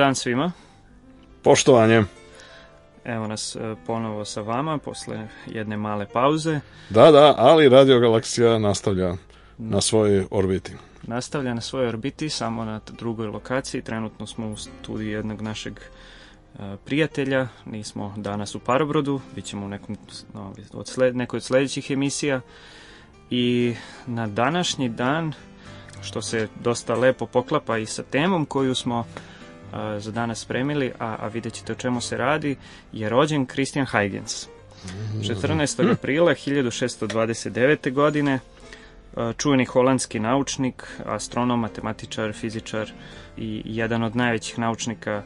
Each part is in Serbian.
Dan svima. Poštovanje. Evo nas e, ponovo sa vama posle jedne male pauze. Da, da, ali Radio Galaksija nastavlja na svojoj orbiti. Nastavlja na svojoj orbiti, samo na drugoj lokaciji. Trenutno smo u studiju jednog našeg e, prijatelja. Nismo danas u Parobrodu, bit ćemo u nekom, no, od sled, nekoj od sledećih emisija. I na današnji dan, što se dosta lepo poklapa i sa temom koju smo a, za danas spremili, a, a vidjet ćete o čemu se radi, je rođen Christian Huygens. 14. aprila 1629. godine čuveni holandski naučnik, astronom, matematičar, fizičar i jedan od najvećih naučnika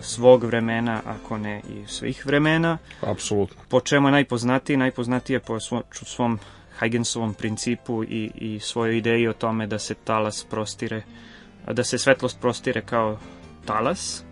svog vremena, ako ne i svih vremena. Apsolutno. Po čemu je najpoznatiji? Najpoznatiji je po svom, svom Huygensovom principu i, i svojoj ideji o tome da se talas prostire, da se svetlost prostire kao talas.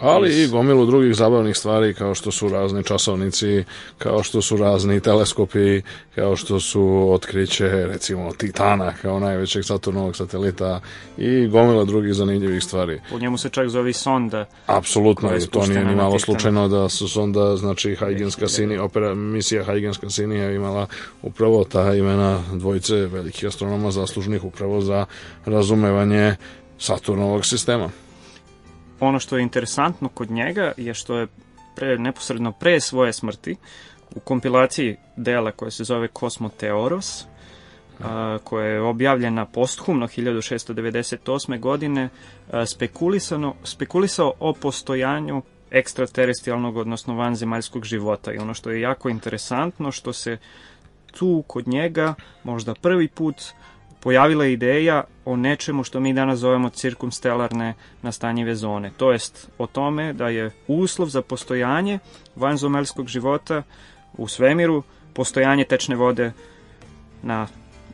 Ali i gomilu drugih zabavnih stvari kao što su razni časovnici, kao što su razni teleskopi, kao što su otkriće recimo Titana kao najvećeg Saturnovog satelita i gomila drugih zanimljivih stvari. Po njemu se čak zove sonda. Apsolutno, to nije ni malo slučajno da su sonda, znači Huygens Cassini, opera, misija Huygens Cassini je imala upravo ta imena dvojice velikih astronoma zaslužnih upravo za razumevanje Saturnovog sistema ono što je interesantno kod njega je što je pre, neposredno pre svoje smrti u kompilaciji dela koje se zove Kosmoteoros, a, koja je objavljena posthumno 1698. godine, a, spekulisano, spekulisao o postojanju ekstraterestrijalnog, odnosno vanzemaljskog života. I ono što je jako interesantno, što se tu kod njega možda prvi put pojavila ideja o nečemu što mi danas zovemo cirkumstelarne nastanjive zone. To jest o tome da je uslov za postojanje vanzomelskog života u svemiru postojanje tečne vode na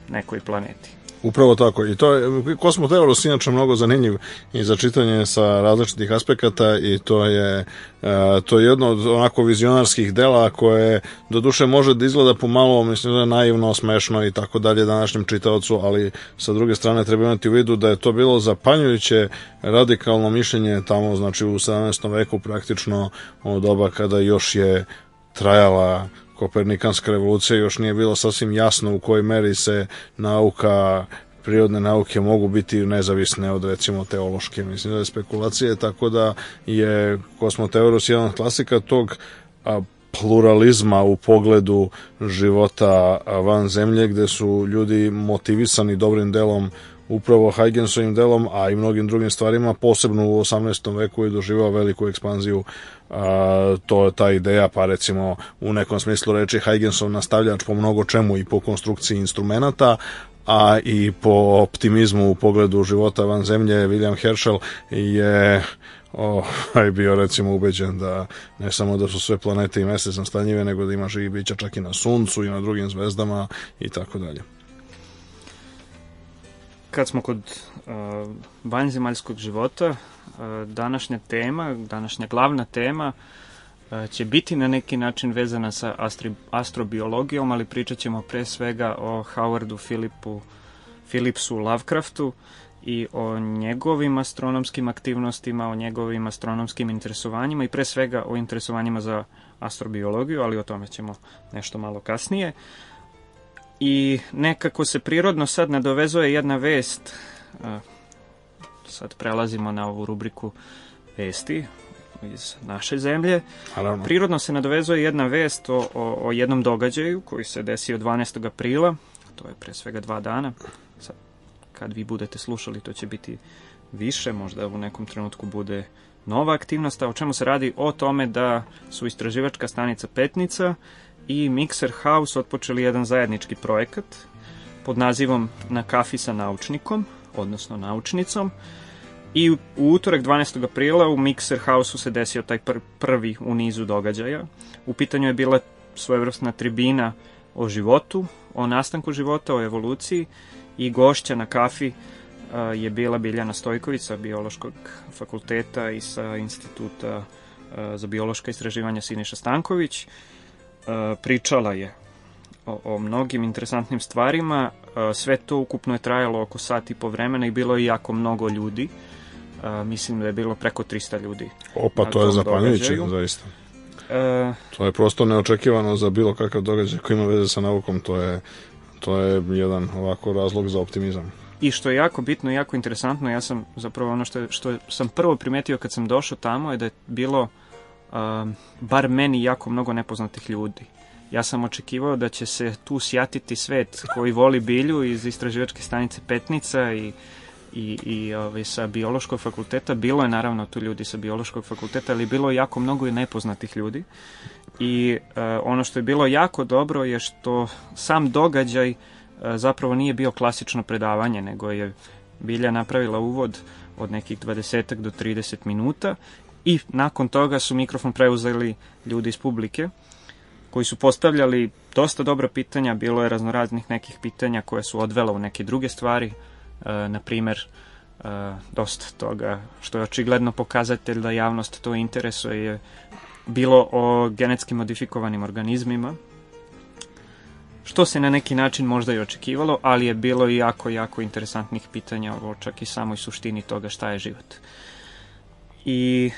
nekoj planeti. Upravo tako. I to je, Kosmoteoros inače mnogo zanimljiv i za čitanje sa različitih aspekata i to je, e, to je jedno od onako vizionarskih dela koje do duše može da izgleda pomalo, mislim da je naivno, smešno i tako dalje današnjem čitaocu, ali sa druge strane treba imati u vidu da je to bilo zapanjujuće radikalno mišljenje tamo, znači u 17. veku praktično od doba kada još je trajala Kopernikanska revolucija još nije bilo sasvim jasno u kojoj meri se nauka prirodne nauke mogu biti nezavisne od recimo teološke. Mislim da je spekulacije tako da je kosmoteoros jedan od klasika tog a, pluralizma u pogledu života van zemlje gde su ljudi motivisani dobrim delom upravo Huygensovim delom, a i mnogim drugim stvarima, posebno u 18. veku je doživao veliku ekspanziju a, to je ta ideja, pa recimo u nekom smislu reči Huygensov nastavljač po mnogo čemu i po konstrukciji instrumenta, a i po optimizmu u pogledu života van zemlje, William Herschel je ovaj bio recimo ubeđen da ne samo da su sve planete i mesec nastanjive, nego da ima živi bića čak i na suncu i na drugim zvezdama i tako dalje kad smo kod uh, vanzemaljskog života, uh, današnja tema, današnja glavna tema uh, će biti na neki način vezana sa astri, astrobiologijom, ali pričat ćemo pre svega o Howardu Philipu, Philipsu Lovecraftu i o njegovim astronomskim aktivnostima, o njegovim astronomskim interesovanjima i pre svega o interesovanjima za astrobiologiju, ali o tome ćemo nešto malo kasnije. Uh, i nekako se prirodno sad nadovezuje jedna vest, sad prelazimo na ovu rubriku vesti iz naše zemlje. Naravno. Prirodno se nadovezuje jedna vest o, o, o jednom događaju koji se desio 12. aprila, to je pre svega dva dana. Sad, kad vi budete slušali, to će biti više, možda u nekom trenutku bude nova aktivnost, a o čemu se radi? O tome da su istraživačka stanica Petnica i Mixer House otpočeli jedan zajednički projekat pod nazivom Na kafi sa naučnikom, odnosno naučnicom. I u utorak 12. aprila u Mixer House-u se desio taj pr prvi u nizu događaja. U pitanju je bila svojevrsna tribina o životu, o nastanku života, o evoluciji i gošća na kafi je bila Biljana Stojković sa Biološkog fakulteta i sa Instituta za biološka istraživanja Siniša Stanković pričala je o, o mnogim interesantnim stvarima. Sve to ukupno je trajalo oko sat i po vremena i bilo je jako mnogo ljudi mislim da je bilo preko 300 ljudi. Opa, to je zapanjujuće, zaista. E, To je prosto neočekivano za bilo kakav događaj koji ima veze sa naukom, to je to je jedan ovako razlog za optimizam. I što je jako bitno i jako interesantno, ja sam zapravo ono što, što sam prvo primetio kad sam došao tamo je da je bilo bar meni jako mnogo nepoznatih ljudi. Ja sam očekivao da će se tu sjatiti svet koji voli bilju iz istraživačke stanice Petnica i i, i ovaj, sa biološkog fakulteta. Bilo je naravno tu ljudi sa biološkog fakulteta, ali bilo je jako mnogo i nepoznatih ljudi. I e, ono što je bilo jako dobro je što sam događaj e, zapravo nije bio klasično predavanje, nego je Bilja napravila uvod od nekih 20 do 30 minuta i nakon toga su mikrofon preuzeli ljudi iz publike koji su postavljali dosta dobra pitanja, bilo je raznoraznih nekih pitanja koje su odvela u neke druge stvari, e, na primer e, dosta toga što je očigledno pokazatelj da javnost to interesuje je bilo o genetski modifikovanim organizmima, što se na neki način možda i očekivalo, ali je bilo i jako, jako interesantnih pitanja o čak i samoj suštini toga šta je život. I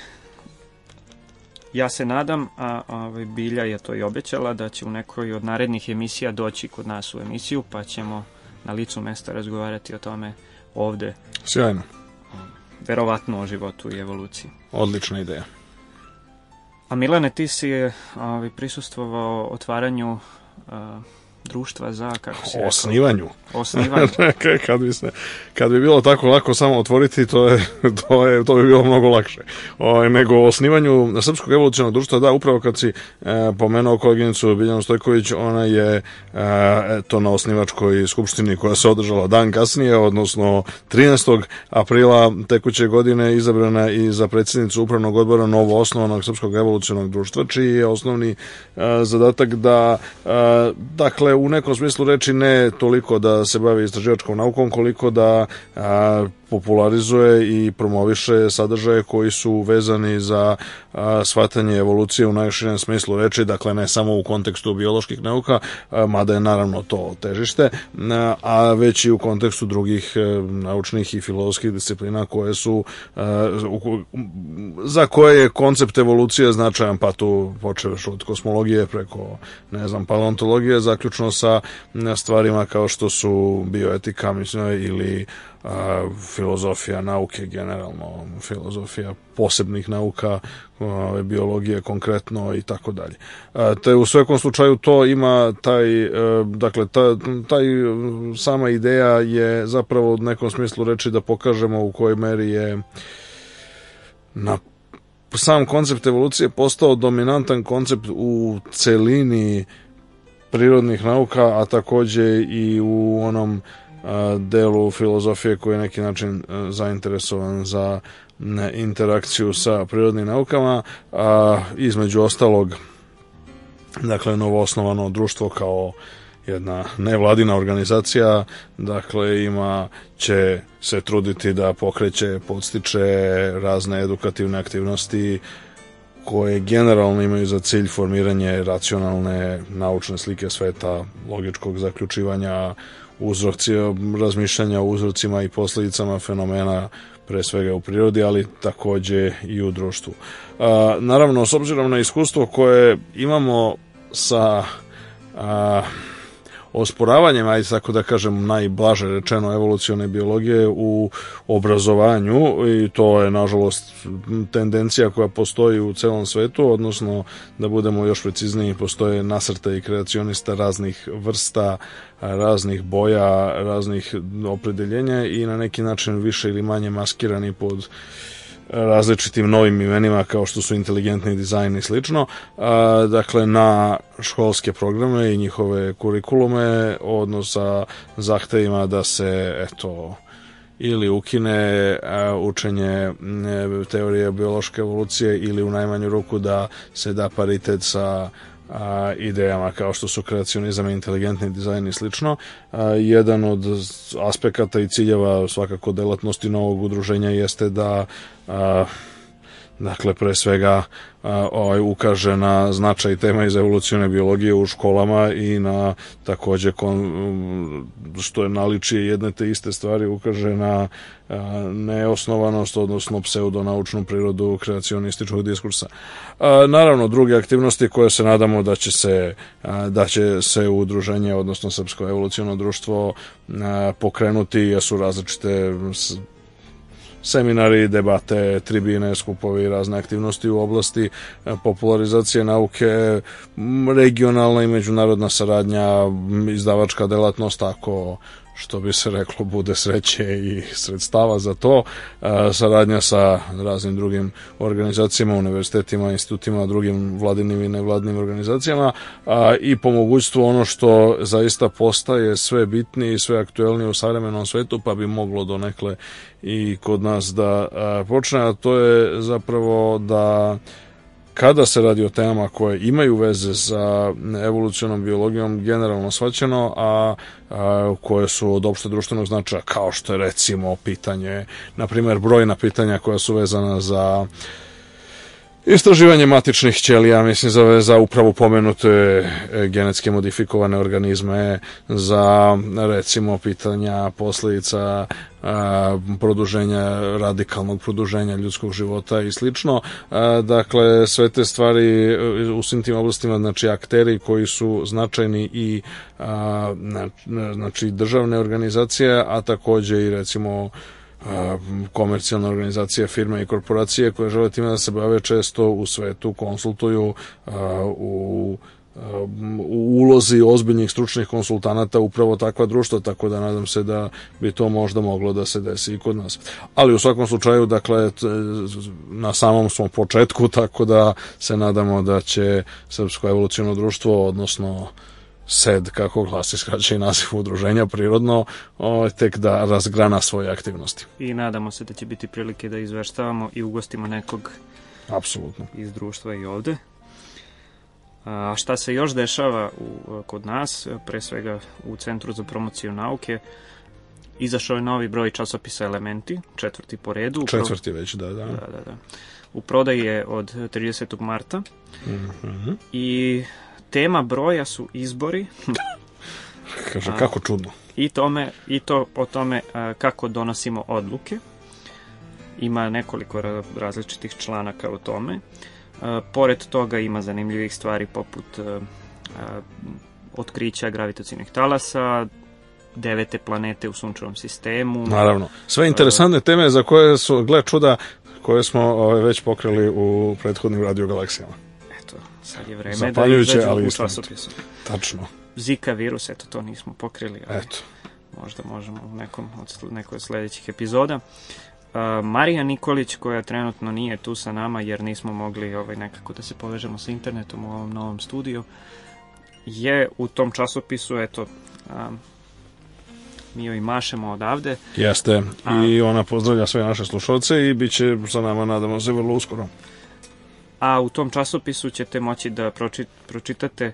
ja se nadam, a, a ovaj, Bilja je to i obećala, da će u nekoj od narednih emisija doći kod nas u emisiju, pa ćemo na licu mesta razgovarati o tome ovde, Sjajno, verovatno o životu i evoluciji. odlična ideja. A Milane, ti si ovaj, prisustvovao otvaranju a, društva za, kako rekao, osnivanju. osnivanju. kad, bi se, kad bi bilo tako lako samo otvoriti, to, je, to, je, to bi bilo mnogo lakše. O, nego o osnivanju Srpskog evolucionog društva, da, upravo kad si e, pomenuo koleginicu Biljanu Stojković, ona je e, eto, na osnivačkoj skupštini koja se održala dan kasnije, odnosno 13. aprila tekuće godine izabrana i za predsjednicu upravnog odbora novo osnovanog Srpskog evolucionog društva, čiji je osnovni e, zadatak da, e, u nekom smislu reči ne toliko da se bavi istraživačkom naukom, koliko da a, popularizuje i promoviše sadržaje koji su vezani za shvatanje evolucije u najširem smislu reči, dakle ne samo u kontekstu bioloških nauka, mada je naravno to težište, a, već i u kontekstu drugih e, naučnih i filozofskih disciplina koje su za koje je koncept evolucije značajan, pa tu počeveš od kosmologije preko, ne znam, paleontologije, zaključno sa stvarima kao što su bioetika, mislim, ili a, filozofija nauke generalno, filozofija posebnih nauka, a, biologije konkretno i tako dalje. A, Te u svakom slučaju to ima taj, e, dakle, ta, taj e, sama ideja je zapravo u nekom smislu reči da pokažemo u kojoj meri je na sam koncept evolucije postao dominantan koncept u celini prirodnih nauka, a takođe i u onom a, delu filozofije koji je neki način a, zainteresovan za interakciju sa prirodnim naukama, a između ostalog dakle novoosnovano društvo kao jedna nevladina organizacija, dakle ima će se truditi da pokreće, podstiče razne edukativne aktivnosti koje generalno imaju za cilj formiranje racionalne naučne slike sveta, logičkog zaključivanja uzroci, razmišljanja o uzrocima i posledicama fenomena pre svega u prirodi, ali takođe i u društvu. A, naravno, s obzirom na iskustvo koje imamo sa a, osporavanjem, ajde tako da kažem najblaže rečeno evolucione biologije u obrazovanju i to je nažalost tendencija koja postoji u celom svetu, odnosno da budemo još precizniji, postoje nasrta i kreacionista raznih vrsta, raznih boja, raznih opredeljenja i na neki način više ili manje maskirani pod različitim novim imenima kao što su inteligentni dizajn i slično. Dakle, na školske programe i njihove kurikulume odnosa zahtevima da se eto ili ukine učenje teorije biološke evolucije ili u najmanju ruku da se da paritet sa a, idejama kao što su kreacionizam inteligentni dizajn i slično. A, jedan od aspekata i ciljeva svakako delatnosti novog udruženja jeste da a, dakle pre svega ovaj, ukaže na značaj tema iz evolucione biologije u školama i na takođe kon, što je naličije jedne te iste stvari ukaže na neosnovanost, odnosno pseudonaučnu prirodu kreacionističkog diskursa. Naravno, druge aktivnosti koje se nadamo da će se, da će se udruženje, odnosno Srpsko evoluciono društvo pokrenuti, jesu različite seminari, debate, tribine, skupovi, razne aktivnosti u oblasti e, popularizacije nauke, regionalna i međunarodna saradnja, izdavačka delatnost, ako što bi se reklo, bude sreće i sredstava za to, saradnja sa raznim drugim organizacijama, univerzitetima, institutima, drugim vladinim i nevladnim organizacijama i po mogućstvu ono što zaista postaje sve bitnije i sve aktuelnije u savremenom svetu, pa bi moglo donekle i kod nas da počne, a to je zapravo da kada se radi o temama koje imaju veze sa evolucionom biologijom generalno svaćeno, a, a koje su od opšte društvenog značaja, kao što je recimo pitanje, na primjer brojna pitanja koja su vezana za Istraživanje matičnih ćelija, mislim, za, za upravo pomenute e, genetske modifikovane organizme, za, recimo, pitanja posledica a, produženja, radikalnog produženja ljudskog života i slično. A, dakle, sve te stvari e, u svim tim oblastima, znači, akteri koji su značajni i a, znači, državne organizacije, a takođe i, recimo, komercijalne organizacije, firme i korporacije koje žele time da se bave često u svetu, konsultuju u u ulozi ozbiljnih stručnih konsultanata upravo takva društva, tako da nadam se da bi to možda moglo da se desi i kod nas. Ali u svakom slučaju, dakle, na samom smo početku, tako da se nadamo da će Srpsko evolucijno društvo, odnosno SED, kako glasi skraćaj naziv udruženja prirodno, o, tek da razgrana svoje aktivnosti. I nadamo se da će biti prilike da izveštavamo i ugostimo nekog Apsolutno. iz društva i ovde. A šta se još dešava u, kod nas, pre svega u Centru za promociju nauke, izašao je novi broj časopisa Elementi, četvrti po redu. Četvrti već, da, da. Da, da, da. U prodaji je od 30. marta mm -hmm. i tema broja su izbori. Kaže, kako čudno. I, tome, I to o tome kako donosimo odluke. Ima nekoliko različitih članaka o tome. Pored toga ima zanimljivih stvari poput otkrića gravitacijnih talasa, devete planete u sunčevom sistemu. Naravno. Sve interesantne teme za koje su, gle čuda, koje smo ove, već pokrili u prethodnim radiogalaksijama. Sad je vreme da izađu ali u časopisu. Tačno. Zika virus, eto, to nismo pokrili. Ali eto. Možda možemo u nekom od, nekoj od sledećih epizoda. Uh, Marija Nikolić, koja trenutno nije tu sa nama, jer nismo mogli ovaj, nekako da se povežemo sa internetom u ovom novom studiju, je u tom časopisu, eto, um, mi joj mašemo odavde. Jeste, i ona pozdravlja sve naše slušalce i bit će sa nama, nadamo se, vrlo uskoro a u tom časopisu ćete moći da pročitate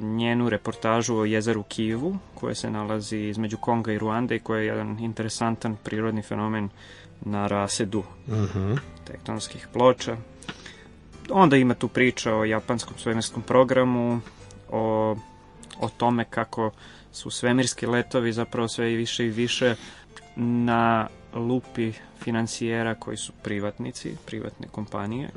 njenu reportažu o jezeru Kivu, koje se nalazi između Konga i Ruande i koje je jedan interesantan prirodni fenomen na rasedu uh mhm. -huh. tektonskih ploča. Onda ima tu priča o japanskom svemirskom programu, o, o tome kako su svemirski letovi zapravo sve i više i više na lupi financijera koji su privatnici, privatne kompanije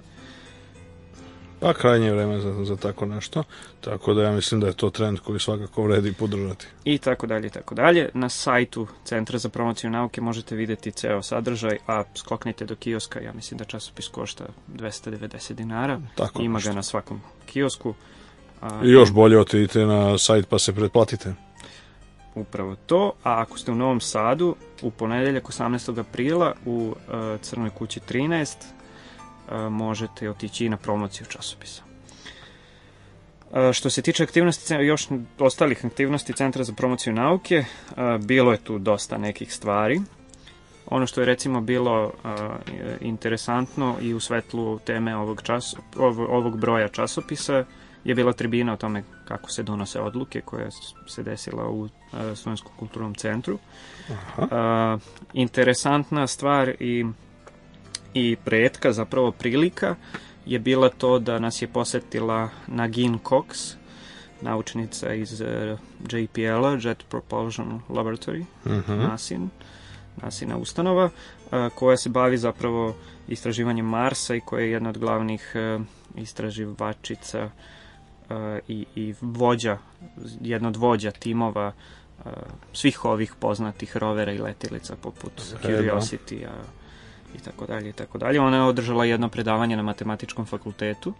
Pa krajnje vreme za, za tako nešto, tako da ja mislim da je to trend koji svakako vredi podržati. I tako dalje, tako dalje. Na sajtu Centra za promociju nauke možete videti ceo sadržaj, a skoknite do kioska, ja mislim da časopis košta 290 dinara. Tako Ima nešto. ga na svakom kiosku. A, I još bolje otidite na sajt pa se pretplatite. Upravo to, a ako ste u Novom Sadu, u ponedeljak 18. aprila u uh, Crnoj kući 13, možete otići na promociju časopisa. Što se tiče aktivnosti, još ostalih aktivnosti Centra za promociju nauke, bilo je tu dosta nekih stvari. Ono što je recimo bilo interesantno i u svetlu teme ovog, čas, ovog broja časopisa je bila tribina o tome kako se donose odluke koja se desila u Slovenskom kulturnom centru. Aha. Interesantna stvar i i pretka, zapravo prilika, je bila to da nas je posetila Nagin Cox, naučnica iz uh, JPL-a, Jet Propulsion Laboratory, uh -huh. NASIN, NASINA ustanova, uh, koja se bavi zapravo istraživanjem Marsa i koja je jedna od glavnih uh, istraživačica uh, i, i vođa, jedna od vođa timova uh, svih ovih poznatih rovera i letilica poput Curiosity-a i tako dalje i tako dalje. Ona je održala jedno predavanje na matematičkom fakultetu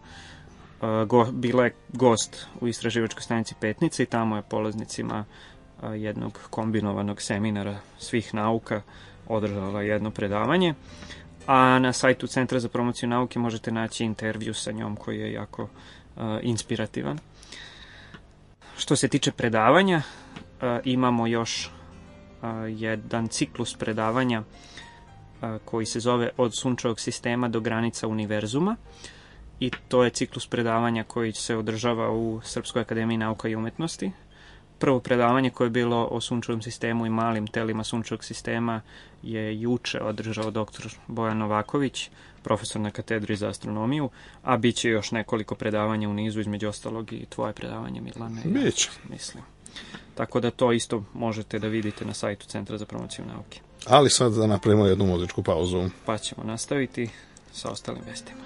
go, bila je gost u istraživačkoj stanici Petnice i tamo je polaznicima jednog kombinovanog seminara svih nauka održala jedno predavanje. A na sajtu Centra za promociju nauke možete naći intervju sa njom koji je jako uh, inspirativan. Što se tiče predavanja, uh, imamo još uh, jedan ciklus predavanja uh, koji se zove Od sunčevog sistema do granica univerzuma. I to je ciklus predavanja koji se održava u Srpskoj akademiji nauka i umetnosti. Prvo predavanje koje je bilo o sunčevom sistemu i malim telima sunčevog sistema je juče održao dr. Bojan Novaković, profesor na katedri za astronomiju, a bit će još nekoliko predavanja u nizu, između ostalog i tvoje predavanje, Milane. Biće. Ja, mislim. Tako da to isto možete da vidite na sajtu Centra za promociju nauke. Ali sad da napravimo jednu muzičku pauzu. Pa ćemo nastaviti sa ostalim vestima.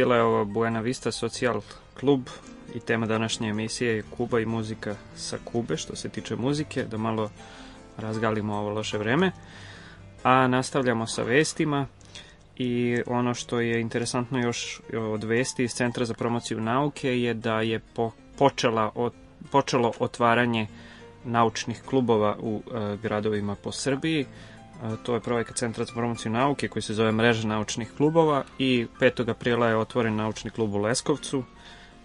Bila je ovo Buena Vista Social Klub i tema današnje emisije je Kuba i muzika sa Kube, što se tiče muzike, da malo razgalimo ovo loše vreme. A nastavljamo sa vestima i ono što je interesantno još od vesti iz Centra za promociju nauke je da je po, počela od, počelo otvaranje naučnih klubova u e, gradovima po Srbiji. To je projekat Centra za promociju nauke koji se zove Mreža naučnih klubova i 5. aprila je otvoren naučni klub u Leskovcu,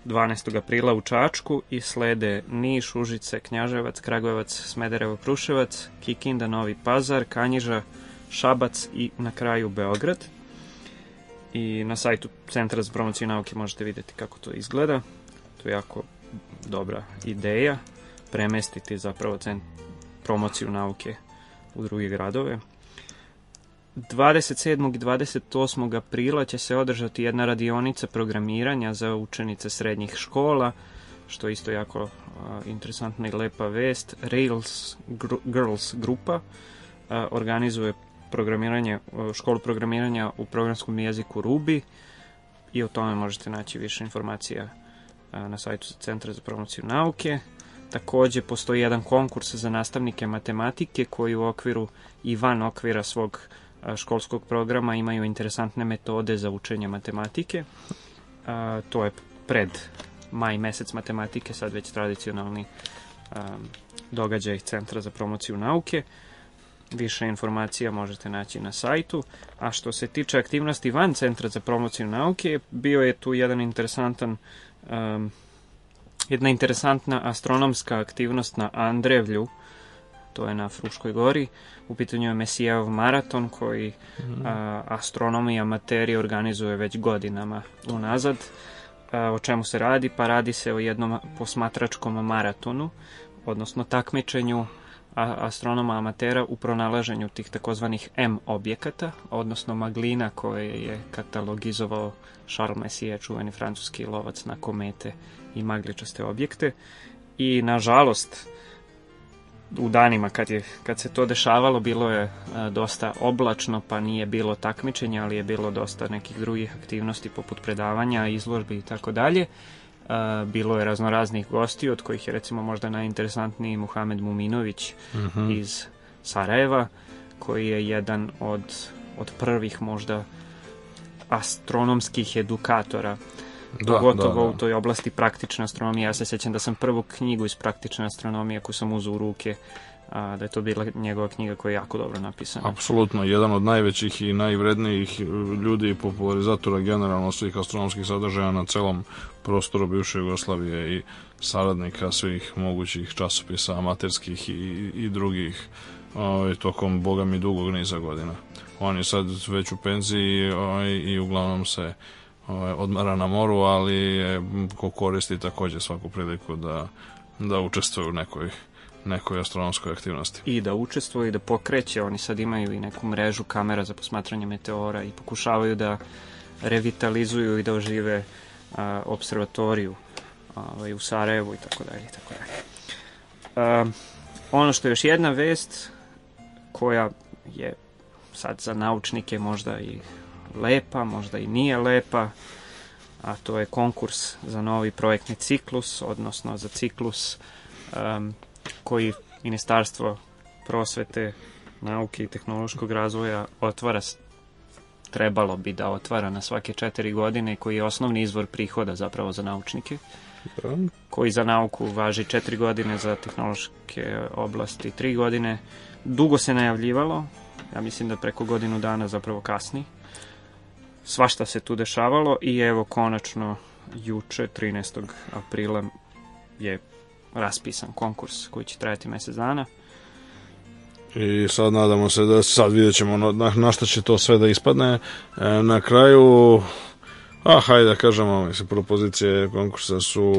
12. aprila u Čačku i slede Niš, Užice, Knjaževac, Kragujevac, Smederevo, Kruševac, Kikinda, Novi Pazar, Kanjiža, Šabac i na kraju Beograd. I na sajtu Centra za promociju nauke možete videti kako to izgleda. To je jako dobra ideja premestiti zapravo cent promociju nauke u druge gradove. 27. i 28. aprila će se održati jedna radionica programiranja za učenice srednjih škola, što je isto jako uh, interesantna i lepa vest. Rails Gr Girls grupa uh, organizuje programiranje, uh, školu programiranja u programskom jeziku Ruby i o tome možete naći više informacija na sajtu Centra za promociju nauke. Takođe, postoji jedan konkurs za nastavnike matematike koji u okviru i van okvira svog školskog programa imaju interesantne metode za učenje matematike. A, to je pred maj mesec matematike, sad već tradicionalni a, događaj Centra za promociju nauke. Više informacija možete naći na sajtu. A što se tiče aktivnosti van Centra za promociju nauke, bio je tu jedan interesantan um, jedna interesantna astronomska aktivnost na Andrevlju, to je na Fruškoj gori. U pitanju je Mesijev maraton koji mm. a, astronomi i amateri organizuje već godinama unazad. A, o čemu se radi? Pa radi se o jednom posmatračkom maratonu, odnosno takmičenju astronoma amatera u pronalaženju tih takozvanih M objekata, odnosno maglina koje je katalogizovao Charles Messier, čuveni francuski lovac na komete i magličaste objekte. I, nažalost, u danima kad, je, kad se to dešavalo bilo je a, dosta oblačno pa nije bilo takmičenja ali je bilo dosta nekih drugih aktivnosti poput predavanja, izložbi i tako dalje bilo je raznoraznih gosti od kojih je recimo možda najinteresantniji Muhamed Muminović mm -hmm. iz Sarajeva koji je jedan od, od prvih možda astronomskih edukatora da, pogotovo da, da. u toj oblasti praktične astronomije. Ja se sjećam da sam prvu knjigu iz praktične astronomije koju sam uzao u ruke a, da je to bila njegova knjiga koja je jako dobro napisana. Apsolutno, jedan od najvećih i najvrednijih ljudi i popularizatora generalno svih astronomskih sadržaja na celom prostoru bivše Jugoslavije i saradnika svih mogućih časopisa amaterskih i, i drugih ovaj, tokom, boga mi, dugog niza godina. On je sad već u penziji ovaj, i uglavnom se odmara na moru, ali ko koristi takođe svaku priliku da, da učestvuje u nekoj nekoj astronomskoj aktivnosti. I da učestvuje i da pokreće, oni sad imaju i neku mrežu kamera za posmatranje meteora i pokušavaju da revitalizuju i da ožive a, observatoriju ovaj, u Sarajevu i tako dalje i tako dalje. Ono što je još jedna vest koja je sad za naučnike možda i lepa, možda i nije lepa, a to je konkurs za novi projektni ciklus, odnosno za ciklus um, koji Ministarstvo prosvete, nauke i tehnološkog razvoja otvara trebalo bi da otvara na svake četiri godine koji je osnovni izvor prihoda zapravo za naučnike da. koji za nauku važi četiri godine za tehnološke oblasti tri godine dugo se najavljivalo ja mislim da preko godinu dana zapravo kasni svašta se tu dešavalo i evo konačno juče 13. aprila je raspisan konkurs koji će trajati mesec dana. I sad nadamo se da sad vidjet ćemo na, na šta će to sve da ispadne. E, na kraju, a hajde da kažemo, mislim, propozicije konkursa su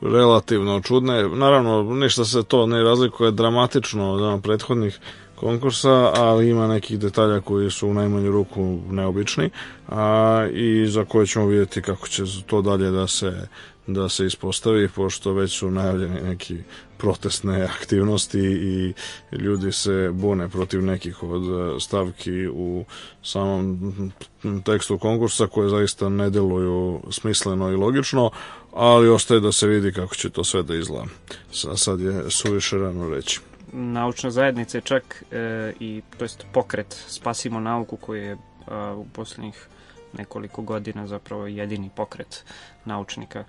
relativno čudne. Naravno, ništa se to ne razlikuje dramatično od prethodnih konkursa, ali ima nekih detalja koji su u najmanju ruku neobični a, i za koje ćemo vidjeti kako će to dalje da se da se ispostavi, pošto već su najavljeni neki protestne aktivnosti i ljudi se bune protiv nekih od stavki u samom tekstu konkursa koje zaista ne deluju smisleno i logično, ali ostaje da se vidi kako će to sve da izgleda. Sad je suviše rano reći naučna zajednica je čak e, i to jest pokret Spasimo nauku koji je a, u poslednjih nekoliko godina zapravo jedini pokret naučnika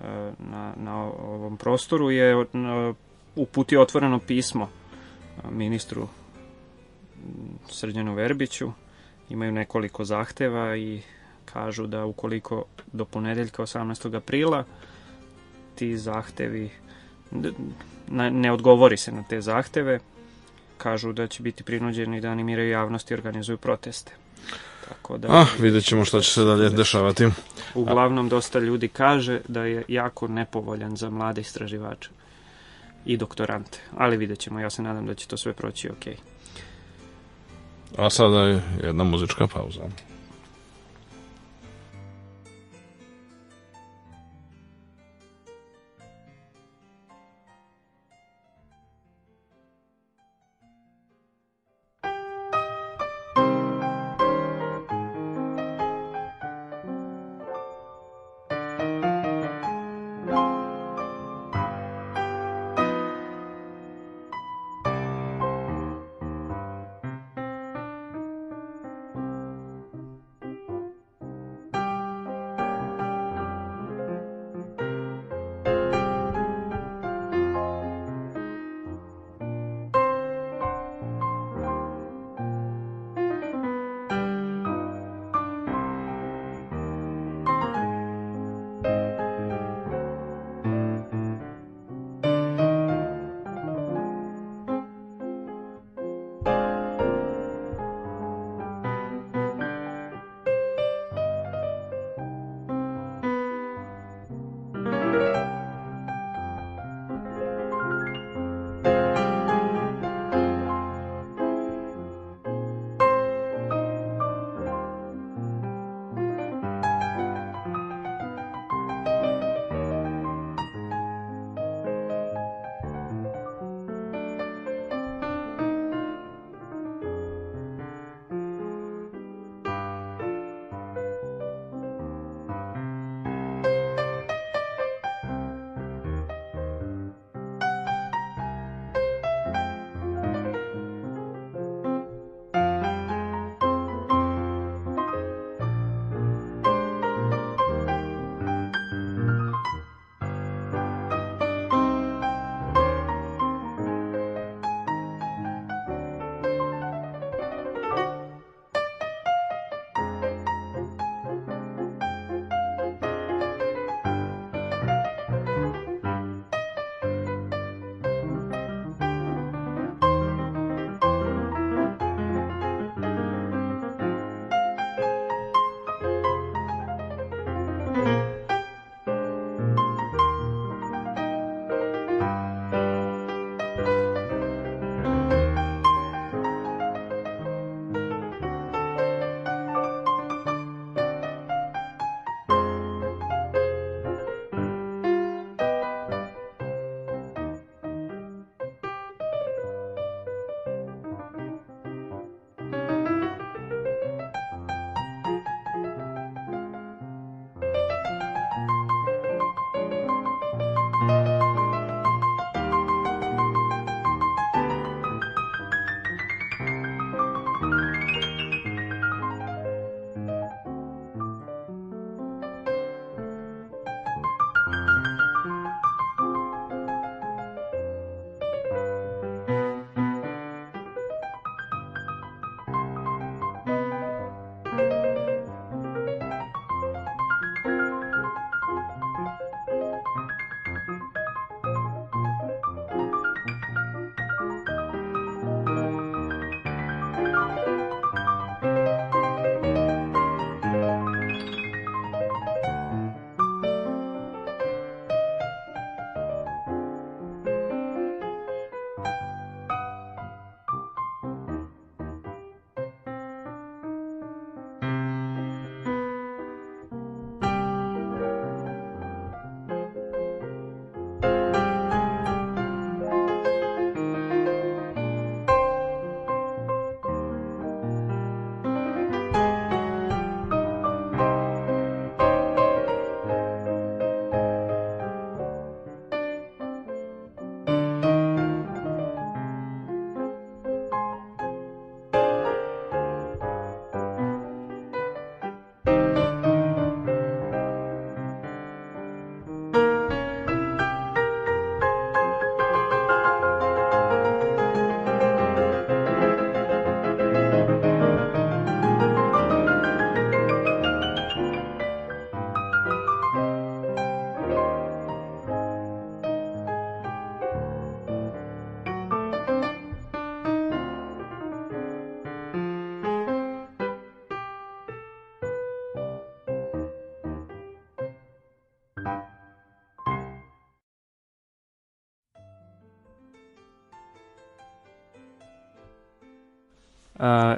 a, na, na ovom prostoru je a, uputio otvoreno pismo ministru Srđanu Verbiću imaju nekoliko zahteva i kažu da ukoliko do ponedeljka 18. aprila ti zahtevi ne odgovori se na te zahteve, kažu da će biti prinuđeni da animiraju javnost i organizuju proteste. Tako da, ah, vidjet ćemo šta će se dalje dešavati. Uglavnom, dosta ljudi kaže da je jako nepovoljan za mlade istraživače i doktorante. Ali vidjet ćemo, ja se nadam da će to sve proći ok. A sada je jedna muzička pauza.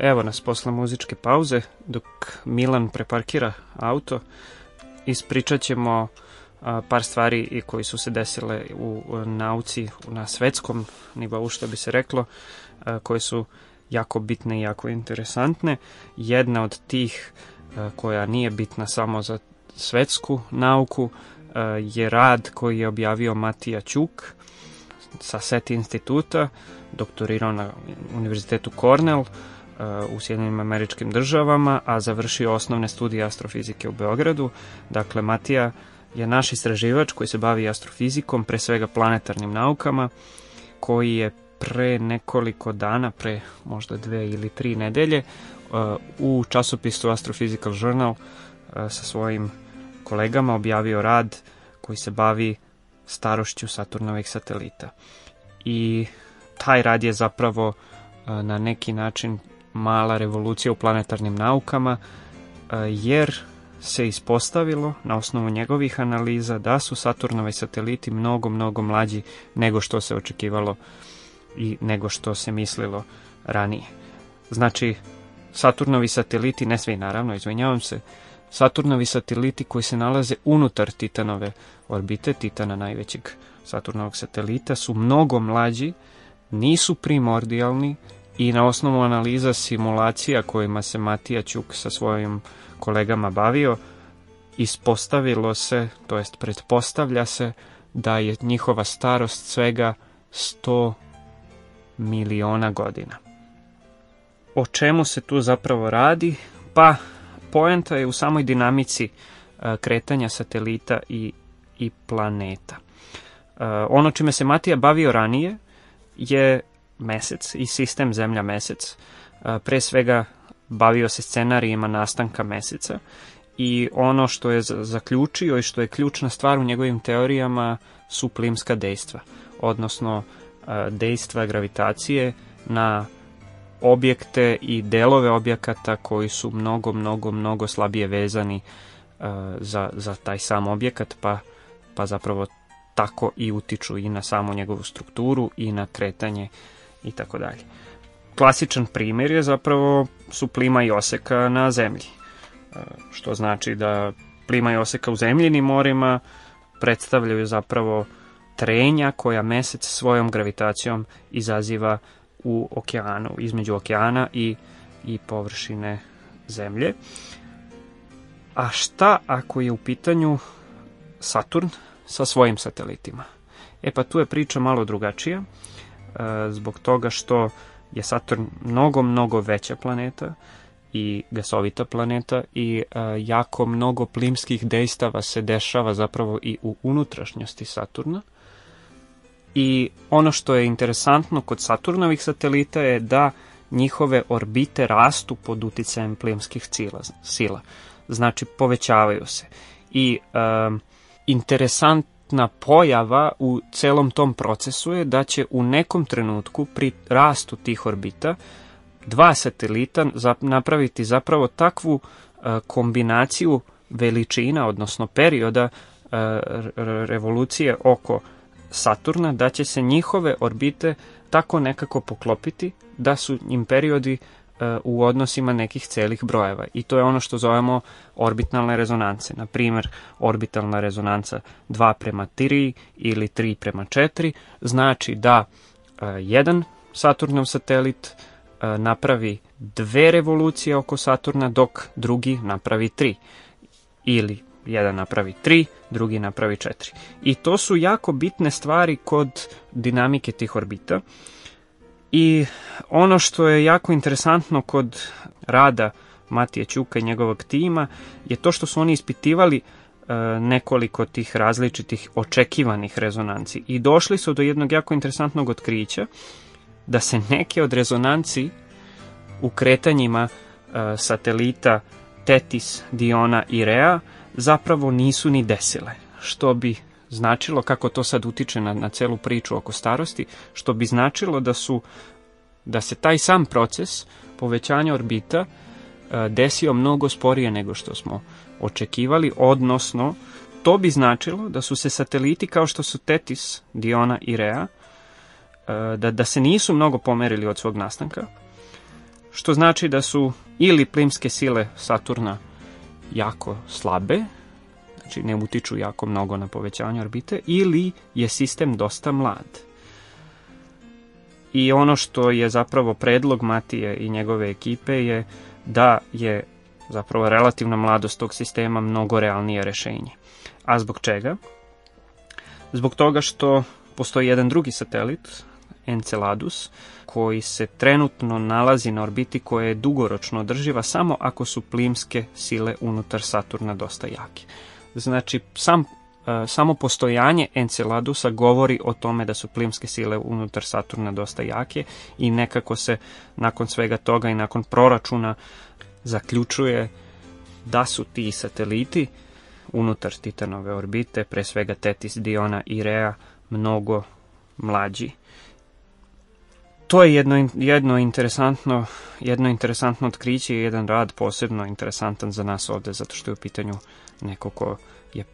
Evo nas posle muzičke pauze, dok Milan preparkira auto, ispričat ćemo par stvari i koji su se desile u nauci na svetskom nivou, što bi se reklo, koje su jako bitne i jako interesantne. Jedna od tih koja nije bitna samo za svetsku nauku je rad koji je objavio Matija Ćuk sa SETI instituta, doktorirao na Univerzitetu Cornell u Sjedinim američkim državama, a završio osnovne studije astrofizike u Beogradu. Dakle, Matija je naš istraživač koji se bavi astrofizikom, pre svega planetarnim naukama, koji je pre nekoliko dana, pre možda dve ili tri nedelje, u časopisu Astrophysical Journal sa svojim kolegama objavio rad koji se bavi starošću Saturnovih satelita. I taj rad je zapravo na neki način mala revolucija u planetarnim naukama, jer se ispostavilo na osnovu njegovih analiza da su Saturnovi sateliti mnogo, mnogo mlađi nego što se očekivalo i nego što se mislilo ranije. Znači, Saturnovi sateliti, ne svi naravno, izvinjavam se, Saturnovi sateliti koji se nalaze unutar Titanove orbite, Titana najvećeg Saturnovog satelita, su mnogo mlađi, nisu primordijalni i na osnovu analiza simulacija kojima se Matija Ćuk sa svojim kolegama bavio, ispostavilo se, to jest pretpostavlja se, da je njihova starost svega 100 miliona godina. O čemu se tu zapravo radi? Pa, poenta je u samoj dinamici kretanja satelita i, i planeta. Ono čime se Matija bavio ranije je mesec i sistem Zemlja-mesec. Pre svega bavio se scenarijima nastanka meseca i ono što je zaključio i što je ključna stvar u njegovim teorijama su plimska dejstva, odnosno dejstva gravitacije na objekte i delove objekata koji su mnogo, mnogo, mnogo slabije vezani za, za taj sam objekat, pa, pa zapravo tako i utiču i na samu njegovu strukturu i na kretanje i tako dalje. Klasičan primjer je zapravo su plima i oseka na zemlji, e, što znači da plima i oseka u zemljinim morima predstavljaju zapravo trenja koja mesec svojom gravitacijom izaziva u okeanu, između okeana i, i površine zemlje. A šta ako je u pitanju Saturn sa svojim satelitima? E pa tu je priča malo drugačija, e, zbog toga što je Saturn mnogo, mnogo veća planeta i gasovita planeta i a, jako mnogo plimskih dejstava se dešava zapravo i u unutrašnjosti Saturna. I ono što je interesantno kod Saturnovih satelita je da njihove orbite rastu pod uticajem plimskih cila, sila. Znači, povećavaju se. I a, interesant bitna pojava u celom tom procesu je da će u nekom trenutku pri rastu tih orbita dva satelita napraviti zapravo takvu e, kombinaciju veličina, odnosno perioda e, revolucije oko Saturna, da će se njihove orbite tako nekako poklopiti da su im periodi u odnosima nekih celih brojeva i to je ono što zovemo orbitalne rezonance. Na primer, orbitalna rezonanca 2 prema 3 ili 3 prema 4 znači da jedan Saturnov satelit napravi dve revolucije oko Saturna dok drugi napravi tri ili jedan napravi 3, drugi napravi 4. I to su jako bitne stvari kod dinamike tih orbita. I ono što je jako interesantno kod rada Matije Ćuka i njegovog tima je to što su oni ispitivali e, nekoliko tih različitih očekivanih rezonanci i došli su do jednog jako interesantnog otkrića da se neke od rezonanci u kretanjima e, satelita Tetis, Diona i Rea zapravo nisu ni desile, što bi značilo kako to sad utiče na, na celu priču oko starosti, što bi značilo da su da se taj sam proces povećanja orbita e, desio mnogo sporije nego što smo očekivali, odnosno To bi značilo da su se sateliti kao što su Tetis, Diona i Rea, e, da, da se nisu mnogo pomerili od svog nastanka, što znači da su ili plimske sile Saturna jako slabe, znači ne utiču jako mnogo na povećanje orbite, ili je sistem dosta mlad. I ono što je zapravo predlog Matije i njegove ekipe je da je zapravo relativna mladost tog sistema mnogo realnije rešenje. A zbog čega? Zbog toga što postoji jedan drugi satelit, Enceladus, koji se trenutno nalazi na orbiti koja je dugoročno održiva samo ako su plimske sile unutar Saturna dosta jake. Znači, sam, e, samo postojanje Enceladusa govori o tome da su plimske sile unutar Saturna dosta jake i nekako se nakon svega toga i nakon proračuna zaključuje da su ti sateliti unutar Titanove orbite, pre svega Tetis, Diona i Rea, mnogo mlađi. To je jedno, jedno interesantno jedno interesantno otkriće i jedan rad posebno interesantan za nas ovde, zato što je u pitanju neko ko je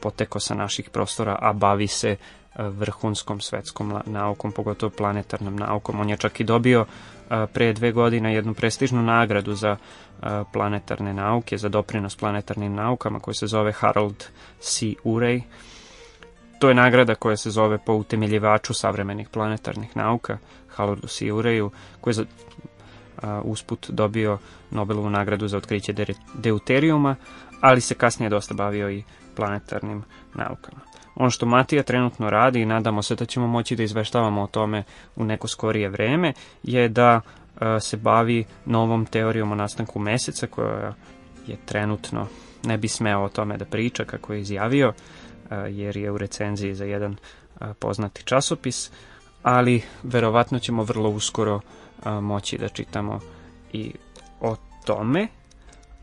poteko sa naših prostora, a bavi se e, vrhunskom svetskom naukom, pogotovo planetarnom naukom. On je čak i dobio e, pre dve godine jednu prestižnu nagradu za e, planetarne nauke, za doprinos planetarnim naukama, koja se zove Harold C. Urey. To je nagrada koja se zove po utemeljivaču savremenih planetarnih nauka, Haroldu C. Ureju, koji je za, usput dobio Nobelovu nagradu za otkriće deuterijuma, ali se kasnije dosta bavio i planetarnim naukama. Ono što Matija trenutno radi i nadamo se da ćemo moći da izveštavamo o tome u neko skorije vreme je da se bavi novom teorijom o nastanku meseca koja je trenutno ne bi smeo o tome da priča kako je izjavio jer je u recenziji za jedan poznati časopis ali verovatno ćemo vrlo uskoro moći da čitamo i o tome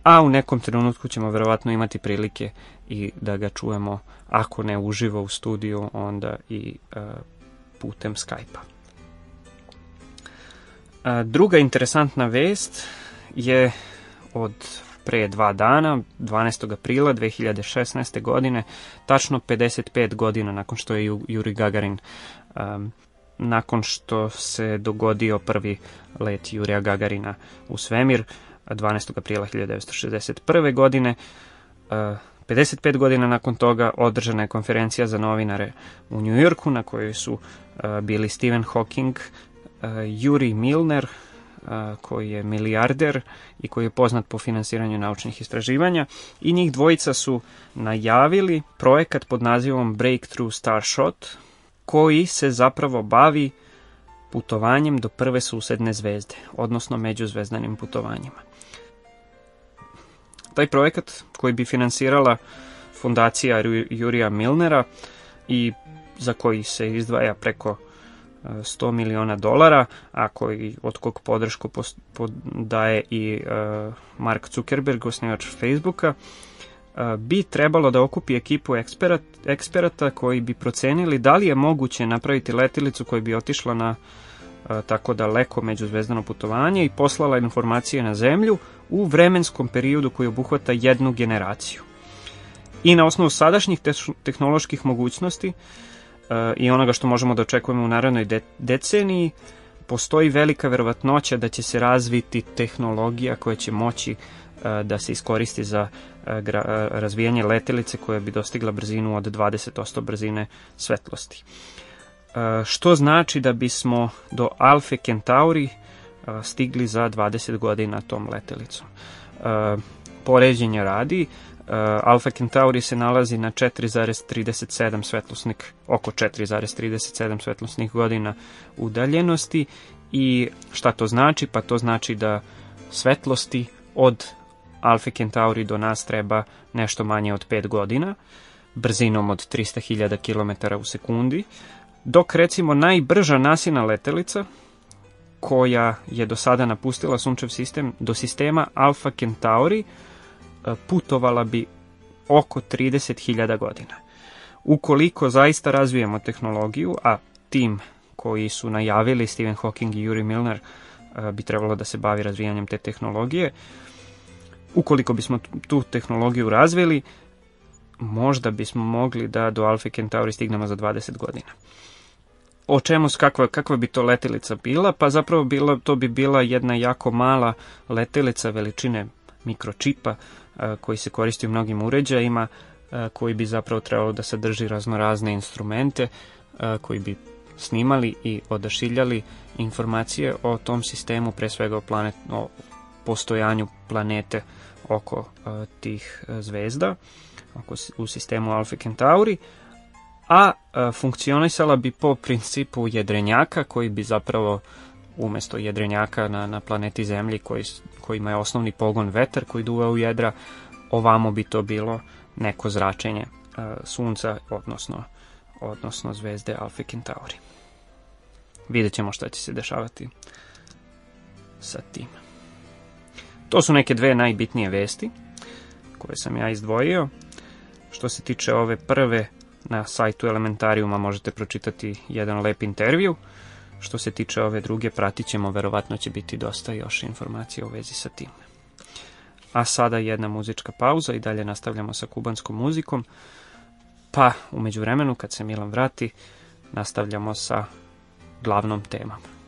a u nekom trenutku ćemo verovatno imati prilike i da ga čujemo, ako ne uživo u studiju, onda i putem Skype-a. Druga interesantna vest je od pre dva dana, 12. aprila 2016. godine, tačno 55 godina nakon što je Juri Gagarin um, nakon što se dogodio prvi let Jurija Gagarina u svemir, 12. aprila 1961. godine. 55 godina nakon toga održana je konferencija za novinare u New Yorku na kojoj su bili Stephen Hawking, Yuri Milner, koji je milijarder i koji je poznat po finansiranju naučnih istraživanja i njih dvojica su najavili projekat pod nazivom Breakthrough Starshot koji se zapravo bavi putovanjem do prve susedne zvezde, odnosno međuzvezdanim putovanjima. Taj projekat koji bi finansirala fondacija Jurija Milnera i za koji se izdvaja preko 100 e, miliona dolara, a koji, od kog podršku daje i uh, Mark Zuckerberg, osnivač Facebooka, uh, bi trebalo da okupi ekipu eksperat, eksperata koji bi procenili da li je moguće napraviti letilicu koja bi otišla na uh, tako daleko međuzvezdano putovanje i poslala informacije na zemlju u vremenskom periodu koji obuhvata jednu generaciju. I na osnovu sadašnjih tehnoloških mogućnosti uh, i onoga što možemo da očekujemo u narednoj de deceniji, postoji velika verovatnoća da će se razviti tehnologija koja će moći uh, da se iskoristi za uh, razvijanje letelice koja bi dostigla brzinu od 20% brzine svetlosti. Što znači da bismo do Alfe Centauri stigli za 20 godina tom letelicom. Poređenja radi, Alfa Centauri se nalazi na 4,37 svetlosnik, oko 4,37 svetlosnih godina udaljenosti i šta to znači? Pa to znači da svetlosti od Alfa Centauri do nas treba nešto manje od 5 godina, brzinom od 300.000 km u sekundi, dok recimo najbrža nasina letelica, koja je do sada napustila sunčev sistem do sistema Alpha Centauri e, putovala bi oko 30.000 godina. Ukoliko zaista razvijemo tehnologiju, a tim koji su najavili Stephen Hawking i Yuri Milner e, bi trebalo da se bavi razvijanjem te tehnologije, ukoliko bismo tu tehnologiju razvili, možda bismo mogli da do Alfa Centauri stignemo za 20 godina. O čemu, kakva, kakva bi to letelica bila? Pa zapravo bila, to bi bila jedna jako mala letelica veličine mikročipa koji se koristi u mnogim uređajima, koji bi zapravo trebalo da sadrži raznorazne instrumente koji bi snimali i odašiljali informacije o tom sistemu, pre svega o, planet, o postojanju planete oko tih zvezda, oko, u sistemu Alfa Centauri, a funkcionisala bi po principu jedrenjaka koji bi zapravo umesto jedrenjaka na, na planeti Zemlji koji, kojima je osnovni pogon vetar koji duva u jedra, ovamo bi to bilo neko zračenje sunca, odnosno, odnosno zvezde Alfa Centauri. Vidjet ćemo šta će se dešavati sa tim. To su neke dve najbitnije vesti koje sam ja izdvojio. Što se tiče ove prve, na sajtu Elementarijuma možete pročitati jedan lep intervju. Što se tiče ove druge, pratit ćemo, verovatno će biti dosta još informacija u vezi sa tim. A sada jedna muzička pauza i dalje nastavljamo sa kubanskom muzikom. Pa, umeđu vremenu, kad se Milan vrati, nastavljamo sa glavnom temom.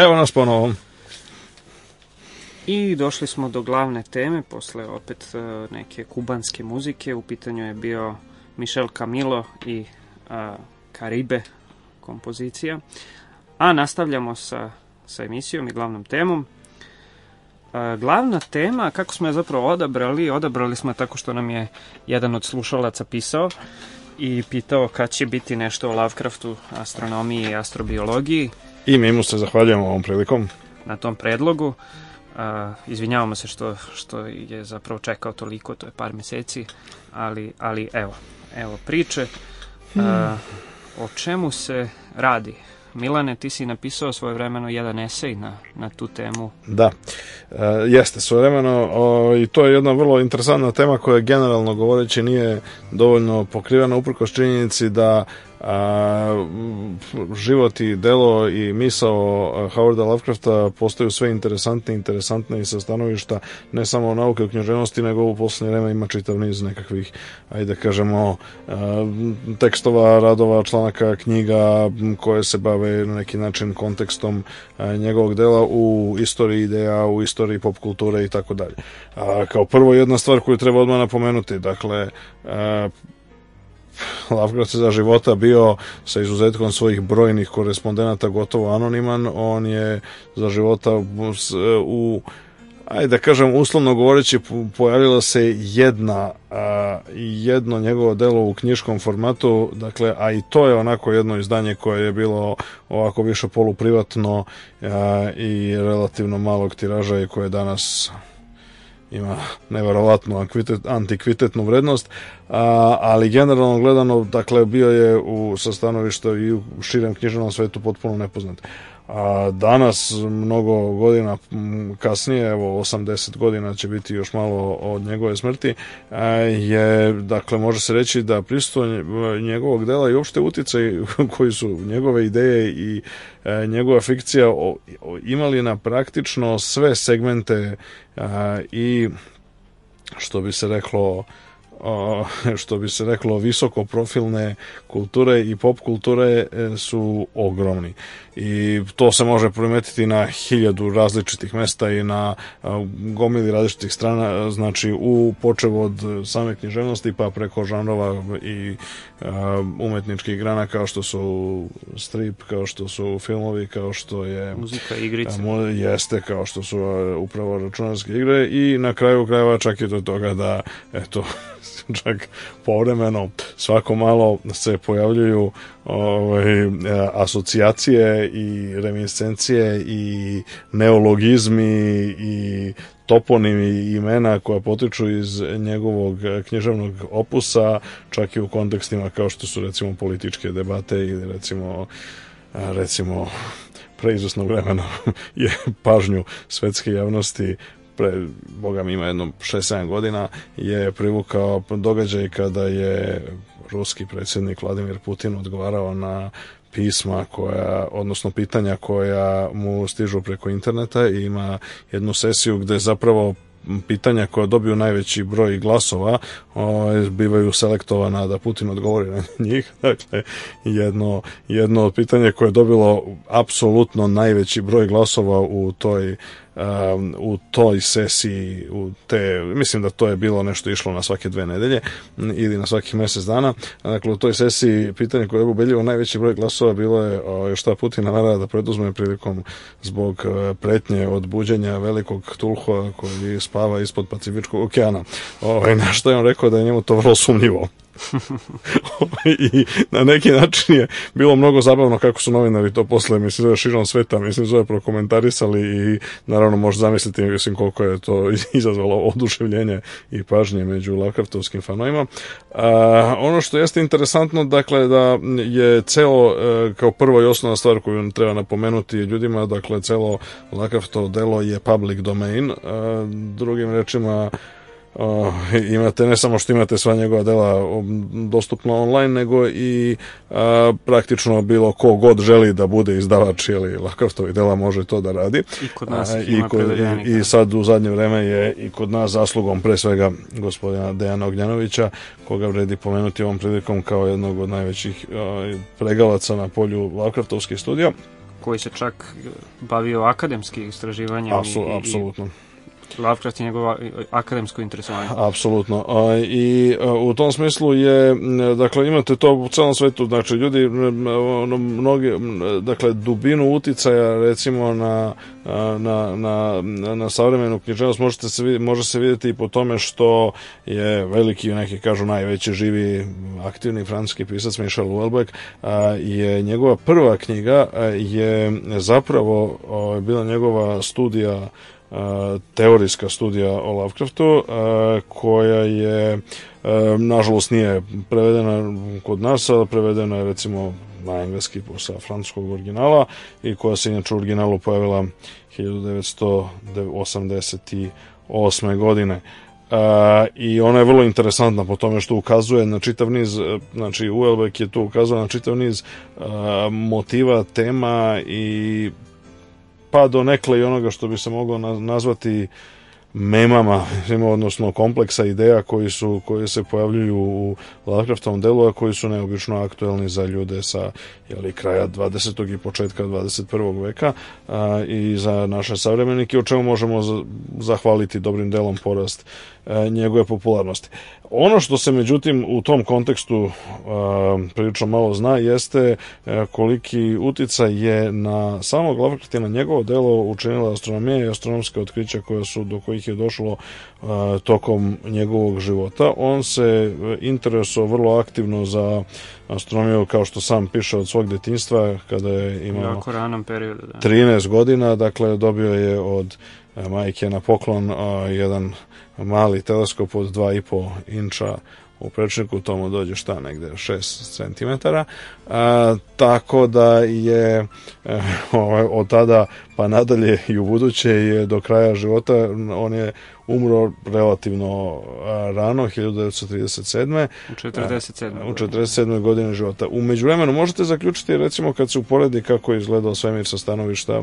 Evo nas ponovo. I došli smo do glavne teme, posle opet e, neke kubanske muzike. U pitanju je bio Michel Camilo i a, Karibe kompozicija. A nastavljamo sa, sa emisijom i glavnom temom. A, glavna tema, kako smo je zapravo odabrali, odabrali smo tako što nam je jedan od slušalaca pisao i pitao kad će biti nešto o Lovecraftu, astronomiji i astrobiologiji. I mi mu se zahvaljujemo ovom prilikom. Na tom predlogu. A, izvinjavamo se što, što je zapravo čekao toliko, to je par meseci, ali, ali evo, evo priče. A, o čemu se radi? Milane, ti si napisao svoje vremeno jedan esej na, na tu temu. Da, e, jeste svoje vremeno o, i to je jedna vrlo interesantna tema koja generalno govoreći nije dovoljno pokrivena uprkos činjenici da a, život i delo i misao Howarda Lovecrafta postaju sve interesantne interesantne i sa stanovišta ne samo nauke o književnosti, nego u poslednje vreme ima čitav niz nekakvih, ajde da kažemo, a, tekstova, radova, članaka, knjiga koje se bave na neki način kontekstom a, njegovog dela u istoriji ideja, u istoriji pop kulture i tako dalje. Kao prvo jedna stvar koju treba odmah napomenuti, dakle, Lovecraft za života bio sa izuzetkom svojih brojnih korespondenata gotovo anoniman, on je za života u ajde da kažem uslovno govoreći pojavila se jedna a, jedno njegovo delo u knjiškom formatu. Dakle a i to je onako jedno izdanje koje je bilo ovako više poluprivatno a, i relativno malog tiraža i koje danas ima neverovatnu antikvitetnu vrednost, a, ali generalno gledano, dakle, bio je u, sa stanovišta i u širem književnom svetu potpuno nepoznat. A danas, mnogo godina kasnije, evo 80 godina će biti još malo od njegove smrti, je, dakle, može se reći da pristo njegovog dela i uopšte uticaj koji su njegove ideje i e, njegova fikcija imali na praktično sve segmente i što bi se reklo što bi se reklo visoko profilne kulture i pop kulture e, su ogromni i to se može primetiti na hiljadu različitih mesta i na gomili različitih strana, znači u počev od same književnosti pa preko žanrova i umetničkih grana kao što su strip, kao što su filmovi, kao što je muzika, igrice. Jeste, kao što su upravo računarske igre i na kraju krajeva čak i do toga da eto čak povremeno svako malo se pojavljuju ovaj, asocijacije i reminiscencije i neologizmi i toponimi imena koja potiču iz njegovog književnog opusa, čak i u kontekstima kao što su recimo političke debate ili recimo recimo preizvesnog vremena je pažnju svetske javnosti pre, boga mi ima jedno 6-7 godina, je privukao događaj kada je ruski predsjednik Vladimir Putin odgovarao na pisma koja, odnosno pitanja koja mu stižu preko interneta i ima jednu sesiju gde zapravo pitanja koja dobiju najveći broj glasova o, bivaju selektovana da Putin odgovori na njih. Dakle, jedno, jedno od pitanja koje je dobilo apsolutno najveći broj glasova u toj um, u toj sesiji u te, mislim da to je bilo nešto išlo na svake dve nedelje ili na svakih mesec dana. Dakle u toj sesiji pitanje koje je ubedljivo najveći broj glasova bilo je o, šta Putin namara da preduzme prilikom zbog uh, pretnje od buđenja velikog tulhova koji spava ispod Pacifičkog okeana. Ovaj, na što je on rekao da je njemu to vrlo sumnjivo I na neki način je bilo mnogo zabavno kako su novinari to posle, mislim, zove širom sveta, mislim, zove prokomentarisali i naravno može zamisliti, mislim, koliko je to izazvalo oduševljenje i pažnje među Lovecraftovskim fanovima. A, ono što jeste interesantno, dakle, da je celo, e, kao prvo i osnovna stvar koju treba napomenuti ljudima, dakle, celo Lovecraftov delo je public domain, a, drugim rečima, Uh, imate ne samo što imate sva njegova dela dostupno online, nego i uh, praktično bilo ko god želi da bude izdavač ili Lovecraftovi dela može to da radi. I kod nas uh, i, kod, i, i sad u zadnje vreme je i kod nas zaslugom pre svega gospodina Dejana Ognjanovića, koga vredi pomenuti ovom prilikom kao jednog od najvećih pregalaca na polju Lovecraftovskih studija koji se čak bavio akademskim istraživanjem. Apsu, i, apsolutno. Lovecraft i njegovo akademsko interesovanje. Apsolutno. I u tom smislu je, dakle, imate to u celom svetu, znači, ljudi, ono, mnoge, dakle, dubinu uticaja, recimo, na, na, na, na savremenu književnost možete se, može se vidjeti i po tome što je veliki, neki kažu najveći živi aktivni francuski pisac Michel Houellebecq je njegova prva knjiga je zapravo bila njegova studija teorijska studija o Lovecraftu koja je nažalost nije prevedena kod nas, ali prevedena je recimo na engleski sa francuskog originala i koja se inače u originalu pojavila 1988. godine. Uh, i ona je vrlo interesantna po tome što ukazuje na čitav niz, znači Uelbeck je tu ukazao na čitav niz uh, motiva, tema i pa do nekle i onoga što bi se moglo nazvati memama, odnosno kompleksa ideja koji su koji se pojavljuju u Lovecraftovom delu, a koji su neobično aktuelni za ljude sa jeli, kraja 20. i početka 21. veka a, i za naše savremenike, o čemu možemo zahvaliti dobrim delom porast a, njegove popularnosti. Ono što se međutim u tom kontekstu a, prilično malo zna jeste a, koliki uticaj je na samog Lovecrafta na njegovo delo učinila astronomija i astronomske otkrića koja su do kojih je došlo a, tokom njegovog života. On se interesovao vrlo aktivno za astronomiju kao što sam piše od svog detinjstva kada je imao jako ranom periodu, da. 13 godina, dakle dobio je od majke na poklon jedan mali teleskop od 2,5 inča u prečniku tomu dođe šta negde 6 cm a, tako da je e, od tada pa nadalje i u buduće je do kraja života on je umro relativno rano 1937. U 47. U 47. godine života. U međuvremenu možete zaključiti recimo kad se uporedi kako je izgledao svemir sa stanovišta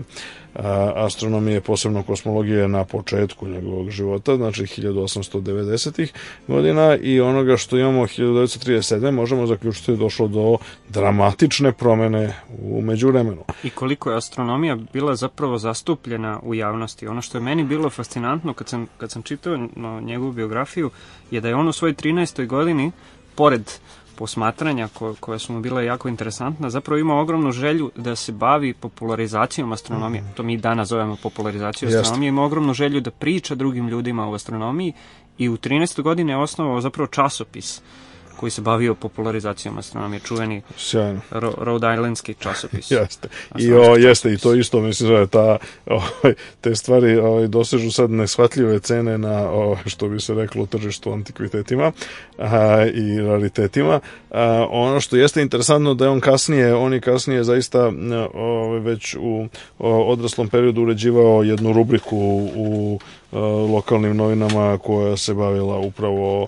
astronomije, posebno kosmologije na početku njegovog života, znači 1890. godina i onoga što imamo 1937. možemo zaključiti da došlo do dramatične promene u međuvremenu. I koliko je astronomija bila zapravo zastupljena u javnosti. Ono što je meni bilo fascinantno kad sam, kad sam čitao njegovu biografiju je da je on u svojoj 13. godini, pored posmatranja ko, koja su mu bila jako interesantna, zapravo ima ogromnu želju da se bavi popularizacijom astronomije. Mm. To mi danas zovemo popularizaciju astronomije. Ima ogromnu želju da priča drugim ljudima o astronomiji i u 13. godine je osnovao zapravo časopis koji se bavio popularizacijom astronomije, čuveni Sjajno. Ro Rhode Islandski časopis. jeste. I o, jeste i to isto mislim da ta ovaj te stvari ovaj dosežu sad neshvatljive cene na o, što bi se reklo tržištu antikvitetima a, i raritetima. A, ono što jeste interesantno da je on kasnije, on je kasnije zaista o, već u o, odraslom periodu uređivao jednu rubriku u lokalnim novinama koja se bavila upravo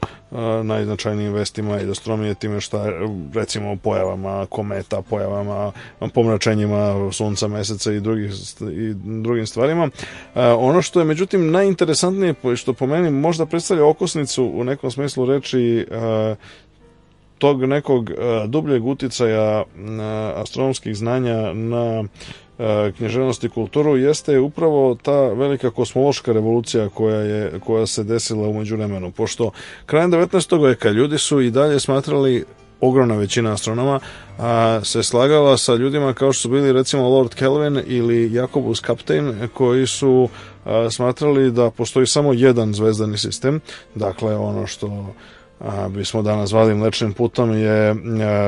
najznačajnijim vestima i astronomije time šta recimo pojavama kometa, pojavama pomračenjima sunca, meseca i drugih i drugim stvarima. Ono što je međutim najinteresantnije što po meni možda predstavlja okosnicu u nekom smislu reči tog nekog dubljeg uticaja astronomskih znanja na književnost i kulturu jeste upravo ta velika kosmološka revolucija koja je koja se desila u međuvremenu pošto krajem 19. veka ljudi su i dalje smatrali ogromna većina astronoma a, se slagala sa ljudima kao što su bili recimo Lord Kelvin ili Jacobus Kaptein koji su a, smatrali da postoji samo jedan zvezdani sistem dakle ono što a, bismo danas zvali mlečnim putom je a,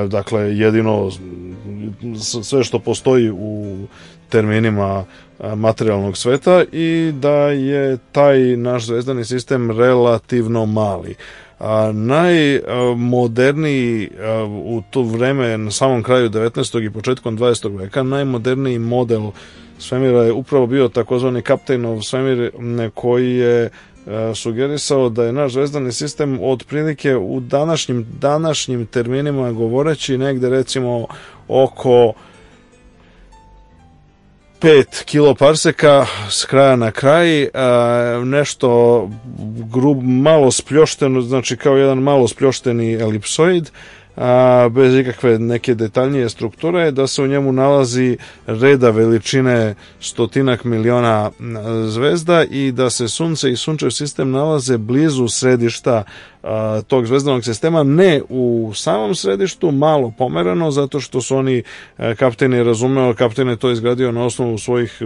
dakle jedino sve što postoji u terminima materijalnog sveta i da je taj naš zvezdani sistem relativno mali. A, najmoderniji u to vreme na samom kraju 19. i početkom 20. veka najmoderniji model svemira je upravo bio takozvani Kaptejnov svemir koji je sugerisao da je naš zvezdani sistem otprilike u današnjim današnjim terminima govoreći negde recimo oko 5 kiloparseka s kraja na kraj, a, nešto grub, malo spljošteno, znači kao jedan malo spljošteni elipsoid, a, bez ikakve neke detaljnije strukture, da se u njemu nalazi reda veličine stotinak miliona zvezda i da se sunce i sunčev sistem nalaze blizu središta a, tog zvezdanog sistema, ne u samom središtu, malo pomerano, zato što su oni a, kapteni razumeo, kapten je to izgradio na osnovu svojih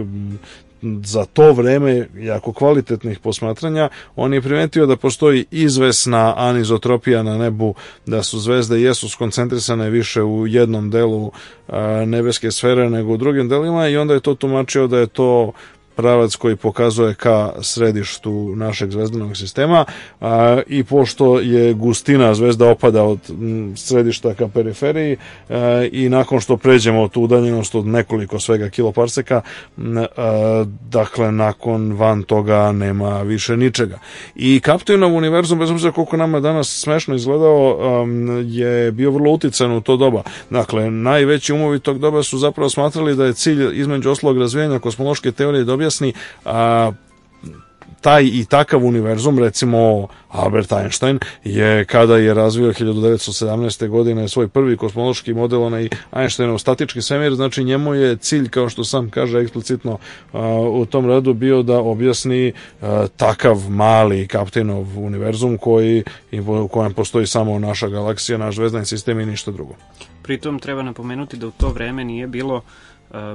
za to vreme jako kvalitetnih posmatranja, on je primetio da postoji izvesna anizotropija na nebu, da su zvezde jesu skoncentrisane više u jednom delu nebeske sfere nego u drugim delima i onda je to tumačio da je to pravac koji pokazuje ka središtu našeg zvezdanog sistema a, i pošto je gustina zvezda opada od središta ka periferiji a, i nakon što pređemo tu udaljenost od nekoliko svega kiloparseka a, dakle nakon van toga nema više ničega. I Kaptojnov univerzum bez obzira koliko nama danas smešno izgledao je bio vrlo utican u to doba. Dakle najveći umovi tog doba su zapravo smatrali da je cilj između oslog razvijanja kosmološke teorije da objasni a, taj i takav univerzum, recimo Albert Einstein je kada je razvio 1917. godine svoj prvi kosmološki model, onaj Einsteinov statički svemir, znači njemu je cilj, kao što sam kaže eksplicitno u tom radu, bio da objasni takav mali kaptenov univerzum koji, u kojem postoji samo naša galaksija, naš zvezdani sistem i ništa drugo. Pritom treba napomenuti da u to vreme nije bilo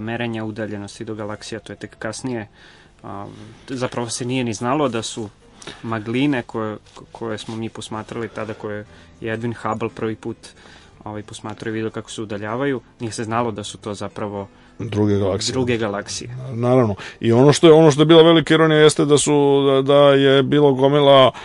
merenja udaljenosti do galaksija, to je tek kasnije zapravo se nije ni znalo da su magline koje, koje smo mi posmatrali tada, koje je Edwin Hubble prvi put ovaj, posmatrao i vidio kako se udaljavaju, nije se znalo da su to zapravo druge galaksije. Druge galaksije. Naravno. I ono što je ono što je bila velika ironija jeste da su da, da je bilo gomila uh,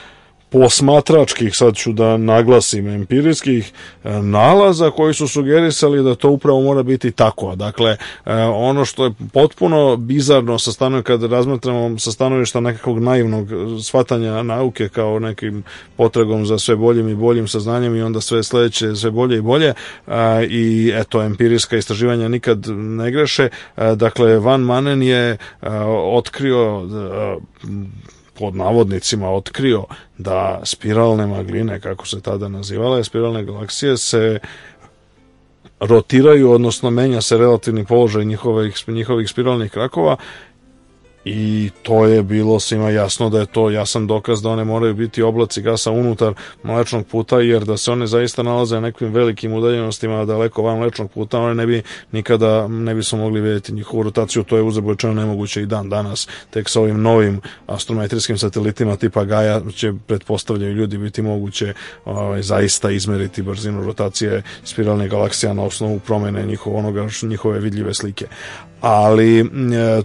posmatračkih, sad ću da naglasim, empirijskih e, nalaza koji su sugerisali da to upravo mora biti tako. Dakle, e, ono što je potpuno bizarno sa stanovi, kad razmatramo sa stanovišta nekakvog naivnog shvatanja nauke kao nekim potragom za sve boljim i boljim saznanjem i onda sve sledeće sve bolje i bolje e, i eto, empirijska istraživanja nikad ne greše. Dakle, Van Manen je otkrio pod navodnicima otkrio da spiralne magline, kako se tada nazivale, spiralne galaksije se rotiraju, odnosno menja se relativni položaj njihovih, njihovih spiralnih krakova i to je bilo svima jasno da je to jasan dokaz da one moraju biti oblaci gasa unutar mlečnog puta jer da se one zaista nalaze na nekim velikim udaljenostima daleko van mlečnog puta one ne bi nikada ne bi smo mogli vidjeti njihovu rotaciju. To je uzabojčeno nemoguće i dan danas. Tek sa ovim novim astrometrijskim satelitima tipa Gaja će pretpostavljaju ljudi biti moguće ovaj, zaista izmeriti brzinu rotacije spiralnih galaksija na osnovu promene njihov, onoga, njihove vidljive slike. Ali e,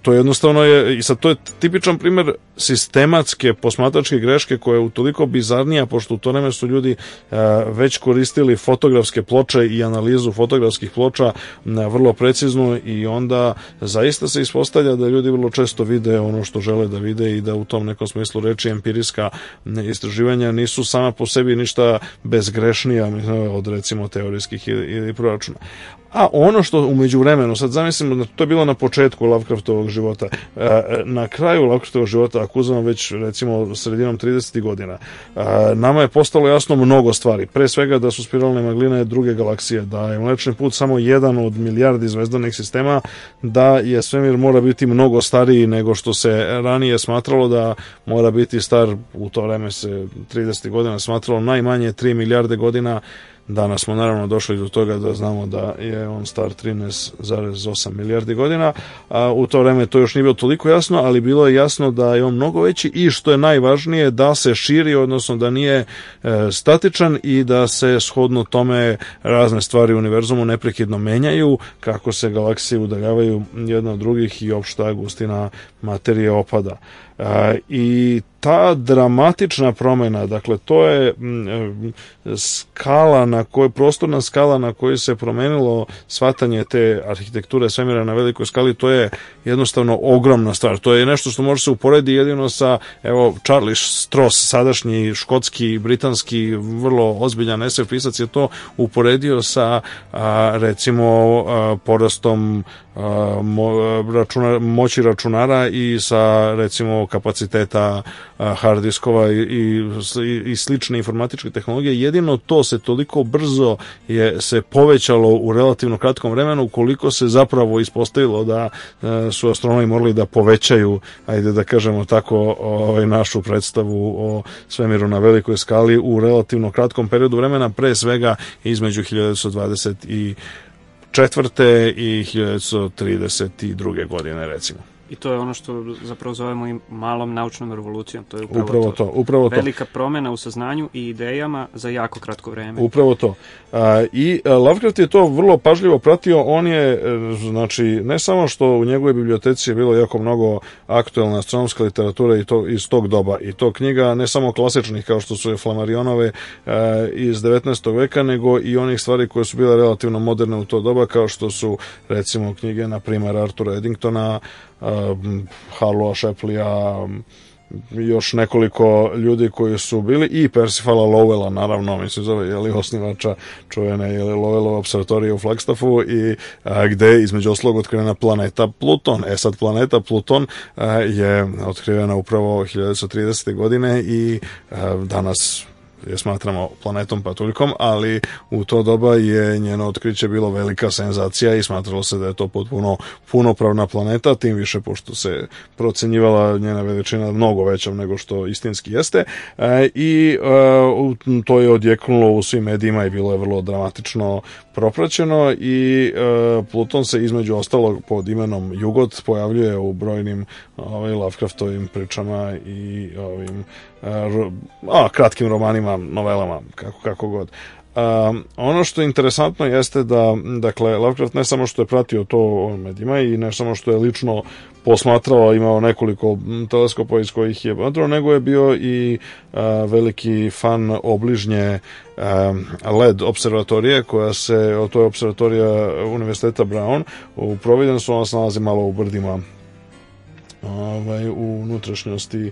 to jednostavno je i sad to je tipičan primer sistematske posmatračke greške koja je utoliko bizarnija pošto u to vreme su ljudi e, već koristili fotografske ploče i analizu fotografskih ploča vrlo precizno i onda zaista se ispostavlja da ljudi vrlo često vide ono što žele da vide i da u tom nekom smislu reči empirijska istraživanja nisu sama po sebi ništa bezgrešnija od recimo teorijskih ili proračuna. A ono što umeđu vremenu, sad zamislimo da to je bilo na početku Lovecraftovog života, e, na kraju Lovecraftovog života, ako uzmemo već recimo sredinom 30. godina, e, nama je postalo jasno mnogo stvari. Pre svega da su spiralne magline druge galaksije, da je Mlečni put samo jedan od milijardi zvezdanih sistema, da je svemir mora biti mnogo stariji nego što se ranije smatralo da mora biti star, u to vreme se 30. godina smatralo najmanje 3 milijarde godina, Danas smo naravno došli do toga da znamo da je on star 13,8 milijardi godina. A, u to vreme to još nije bilo toliko jasno, ali bilo je jasno da je on mnogo veći i što je najvažnije da se širi, odnosno da nije e, statičan i da se shodno tome razne stvari u univerzumu neprekidno menjaju, kako se galaksije udaljavaju jedna od drugih i opšta gustina materije opada. I ta dramatična promena, dakle to je skala na kojoj, prostorna skala na kojoj se promenilo shvatanje te arhitekture svemira na velikoj skali, to je jednostavno ogromna stvar. To je nešto što može se uporedi jedino sa, evo, Charlie Stross, sadašnji škotski, britanski, vrlo ozbiljan SF pisac je to uporedio sa, a, recimo, a, porastom a, mo, računa, moći računara i sa, recimo, kapaciteta hard diskova i, i, i slične informatičke tehnologije. Jedino to se toliko brzo je se povećalo u relativno kratkom vremenu koliko se zapravo ispostavilo da su astronomi morali da povećaju, ajde da kažemo tako, ovaj, našu predstavu o svemiru na velikoj skali u relativno kratkom periodu vremena, pre svega između 1920 i četvrte i 1932. godine recimo. I to je ono što zapravo zovemo i malom naučnom revolucijom. To je upravo, upravo to. Upravo to. Velika promena u saznanju i idejama za jako kratko vreme. Upravo to. I Lovecraft je to vrlo pažljivo pratio. On je, e, znači, ne samo što u njegovoj biblioteci je bilo jako mnogo aktuelna astronomska literatura i to iz tog doba. I to knjiga ne samo klasičnih kao što su je Flamarionove e, iz 19. veka, nego i onih stvari koje su bile relativno moderne u to doba, kao što su recimo knjige, na primjer, Artura Eddingtona, Harloa Sheplija, još nekoliko ljudi koji su bili i Persifala Lowella naravno mislim zove je osnivača čuvene je Lowellova observatorija u Flagstaffu i a, gde između oslog otkrivena planeta Pluton e sad planeta Pluton a, je otkrivena upravo 1930. godine i a, danas je smatramo planetom patuljkom, ali u to doba je njeno otkriće bilo velika senzacija i smatralo se da je to potpuno punopravna planeta, tim više pošto se procenjivala njena veličina mnogo veća nego što istinski jeste. E, i e, to je odjeknulo u svim medijima i bilo je vrlo dramatično propraćeno i e, Pluton se između ostalog pod imenom Jugot pojavljuje u brojnim ovaj, Lovecraftovim pričama i ovim a, kratkim romanima, novelama, kako, kako god. Um, ono što je interesantno jeste da, dakle, Lovecraft ne samo što je pratio to medijima i ne samo što je lično posmatrao, imao nekoliko teleskopa iz kojih je patrao, nego je bio i uh, veliki fan obližnje um, LED observatorije, koja se, to je observatorija Univerziteta Brown u Providence, ona se nalazi malo u brdima ovaj, u unutrašnjosti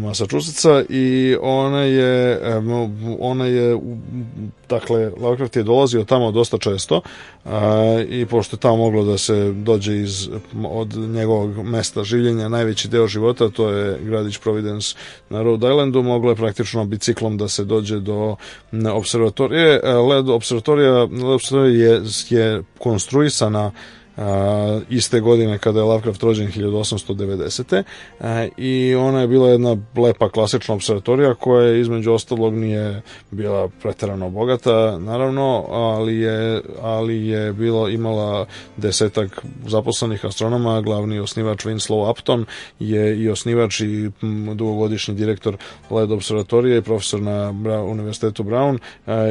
Massachusettsa i ona je e, ona je dakle Lovecraft je dolazio tamo dosta često a, i pošto je tamo moglo da se dođe iz od njegovog mesta življenja najveći deo života to je gradić Providence na Rhode Islandu moglo je praktično biciklom da se dođe do observatorije e, LED observatorija, observatorija je, je konstruisana a, iste godine kada je Lovecraft rođen 1890. A, I ona je bila jedna lepa klasična observatorija koja je između ostalog nije bila preterano bogata, naravno, ali je, ali je bilo, imala desetak zaposlenih astronoma, glavni osnivač Winslow Upton je i osnivač i dugogodišnji direktor LED observatorije i profesor na Univerzitetu Brown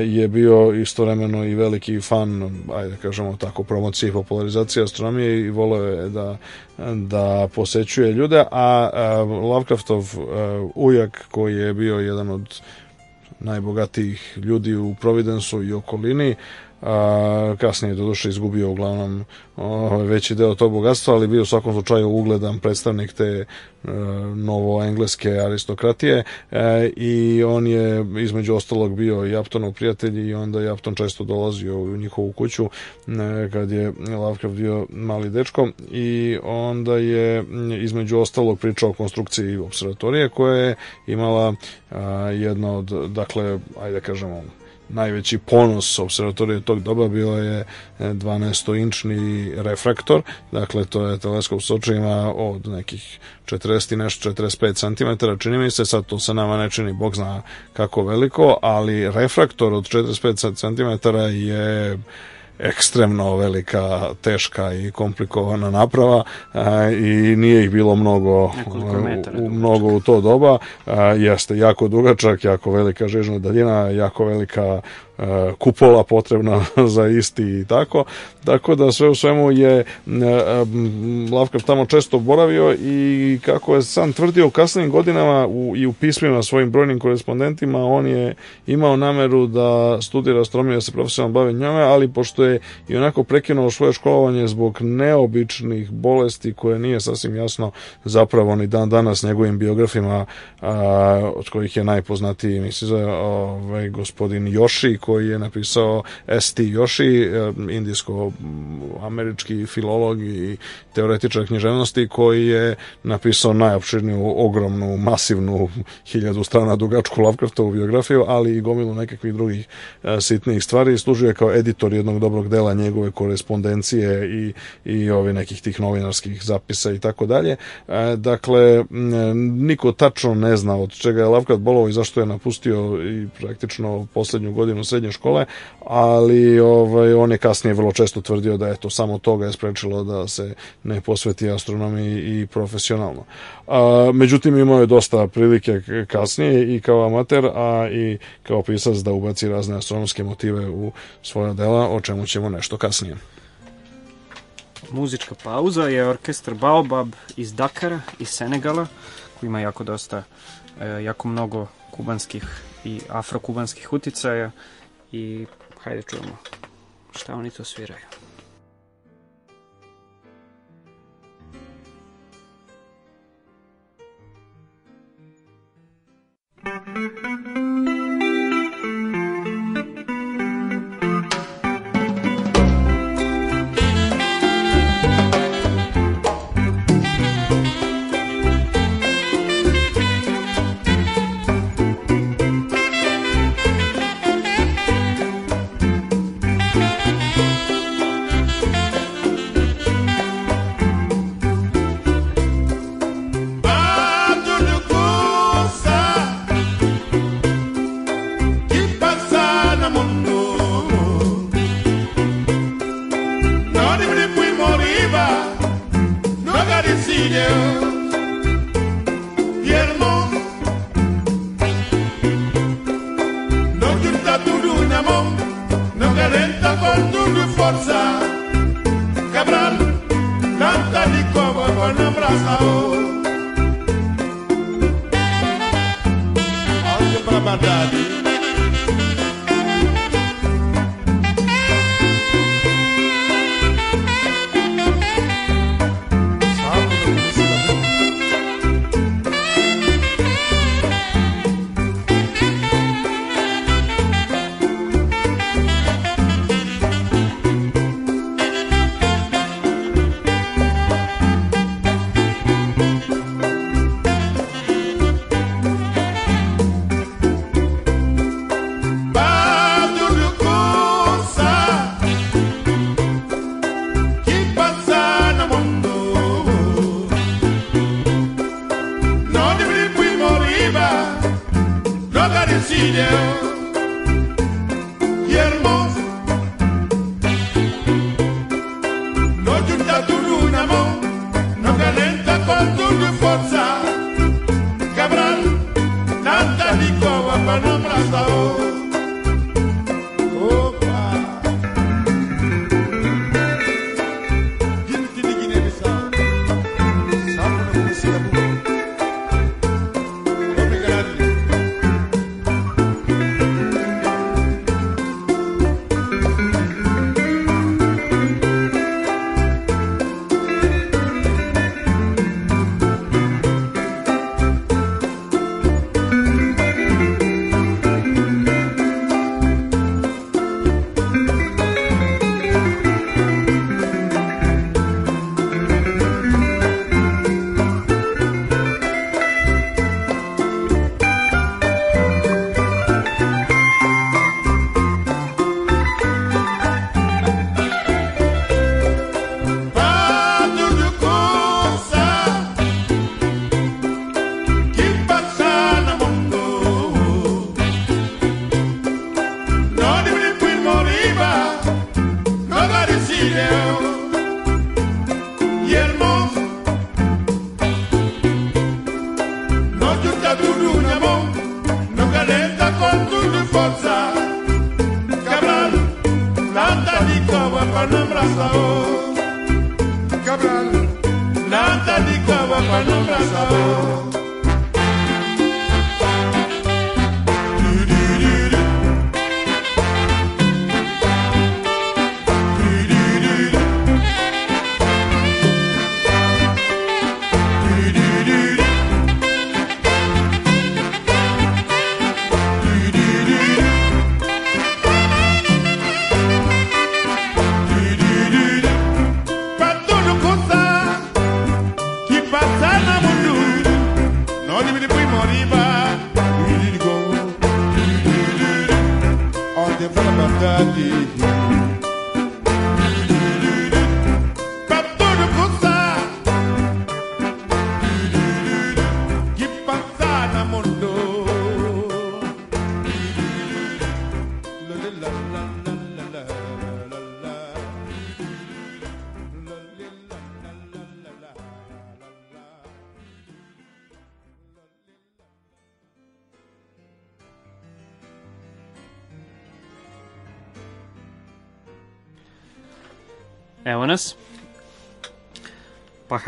je bio istovremeno i veliki fan, ajde da kažemo tako, promocije i popularizacije pasija astronomije i voleo je da, da posećuje ljude, a, Lovecraftov a, ujak koji je bio jedan od najbogatijih ljudi u Providensu i okolini, a, kasnije do duše izgubio uglavnom ovaj, veći deo tog bogatstva, ali bio u svakom slučaju ugledan predstavnik te e, novoengleske aristokratije. E, i on je između ostalog bio i Aptonov prijatelj i onda je Apton često dolazio u njihovu kuću e, kad je Lovecraft bio mali dečko. I onda je između ostalog pričao o konstrukciji observatorije koja je imala jedno od, dakle, ajde da kažemo, najveći ponos observatorije tog doba bilo je 12-inčni e, refraktor, dakle to je teleskop s očima od nekih 40 i nešto 45 cm, čini mi se, sad to se nama ne čini, bog zna kako veliko, ali refraktor od 45 cm je ekstremno velika, teška i komplikovana naprava a, i nije ih bilo mnogo metara, u, mnogo u to doba. A, jeste jako dugačak, jako velika žežna daljina, jako velika kupola potrebna za isti i tako. Tako da sve u svemu je e, Lovecraft tamo često boravio i kako je sam tvrdio u kasnim godinama u, i u pismima svojim brojnim korespondentima on je imao nameru da studira astronomiju, da se profesionalno bavi njome, ali pošto je i onako prekinuo svoje školovanje zbog neobičnih bolesti koje nije sasvim jasno zapravo ni dan danas njegovim biografima a, od kojih je najpoznatiji mislim za ovaj, gospodin Joši koji je napisao S.T. Yoshi, indijsko-američki filolog i teoretičar književnosti koji je napisao najopširniju, ogromnu, masivnu, hiljadu strana dugačku Lovecraftovu biografiju, ali i gomilu nekakvih drugih sitnijih stvari. Služio je kao editor jednog dobrog dela njegove korespondencije i, i ovi nekih tih novinarskih zapisa i tako dalje. Dakle, niko tačno ne zna od čega je Lovecraft bolovao i zašto je napustio i praktično poslednju godinu srednje škole, ali ovaj, on je kasnije vrlo često tvrdio da je to samo toga je sprečilo da se ne posveti astronomiji i profesionalno. A, međutim, imao je dosta prilike kasnije i kao amater, a i kao pisac da ubaci razne astronomske motive u svoja dela, o čemu ćemo nešto kasnije. Muzička pauza je orkestar Baobab iz Dakara, iz Senegala, koji ima jako dosta, e, jako mnogo kubanskih i afrokubanskih uticaja i hajde čujemo šta oni to sviraju.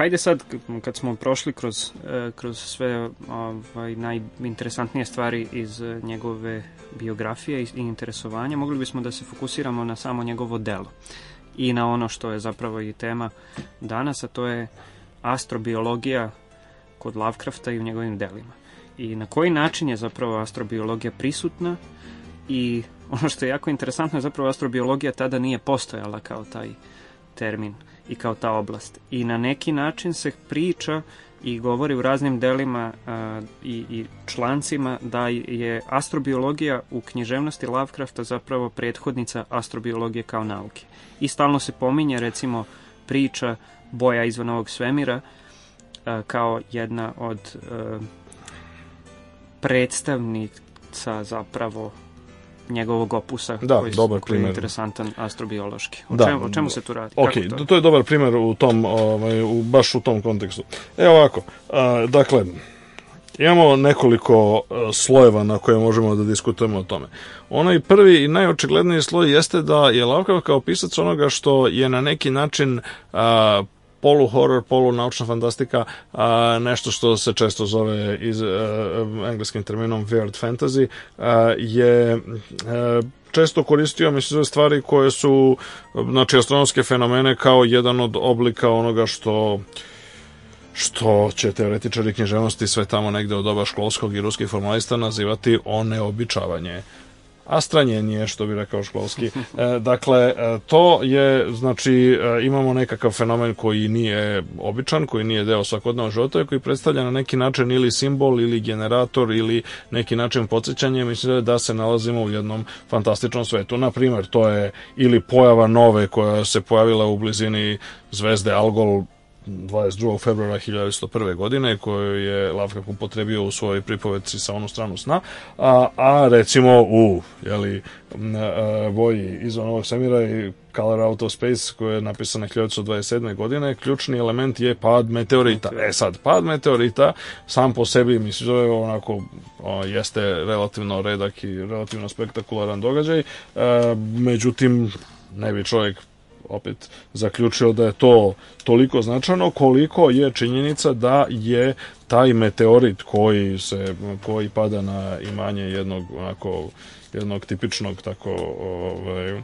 Hajde sad, kad smo prošli kroz, e, kroz sve ovaj, najinteresantnije stvari iz e, njegove biografije i interesovanja, mogli bismo da se fokusiramo na samo njegovo delo i na ono što je zapravo i tema danas, a to je astrobiologija kod Lovecrafta i u njegovim delima. I na koji način je zapravo astrobiologija prisutna i ono što je jako interesantno je zapravo astrobiologija tada nije postojala kao taj termin i kao ta oblast. I na neki način se priča i govori u raznim delima a, i, i člancima da je astrobiologija u književnosti Lovecrafta zapravo prethodnica astrobiologije kao nauke. I stalno se pominje recimo priča boja izvan ovog svemira a, kao jedna od a, predstavnica zapravo njegovog opusa da, koji, dobar koji je interesantan astrobiološki. O, da, čemu, o čemu se tu radi? Ok, to? to je dobar primjer u tom, ovaj, u, baš u tom kontekstu. Evo ovako, a, dakle, imamo nekoliko slojeva na koje možemo da diskutujemo o tome. Onaj prvi i najočigledniji sloj jeste da je Lovecraft kao pisac onoga što je na neki način a, polu horror, polu naučna fantastika, a, nešto što se često zove iz a, engleskim terminom weird fantasy, a, je a, često koristio mislim stvari koje su znači astronomske fenomene kao jedan od oblika onoga što što će teoretičari književnosti sve tamo negde od doba školskog i ruskih formalista nazivati oneobičavanje a što bi rekao školski. E, dakle, e, to je, znači, e, imamo nekakav fenomen koji nije običan, koji nije deo svakodnevnog života, koji predstavlja na neki način ili simbol, ili generator, ili neki način podsjećanja, mislim da se nalazimo u jednom fantastičnom svetu. Na primjer, to je ili pojava nove koja se pojavila u blizini zvezde Algol 22. februara 1901. godine koju je Lovecraft upotrebio u svojoj pripovedci sa onu stranu sna, a, a recimo u jeli, boji izvan ovog svemira i Color Out of Space koja je napisana 1927. godine, ključni element je pad meteorita. E sad, pad meteorita sam po sebi, mislim, zove onako, o, jeste relativno redak i relativno spektakularan događaj, e, međutim, ne bi čovjek opet zaključio da je to toliko značajno koliko je činjenica da je taj meteorit koji se koji pada na imanje jednog onako jednog tipičnog tako ovaj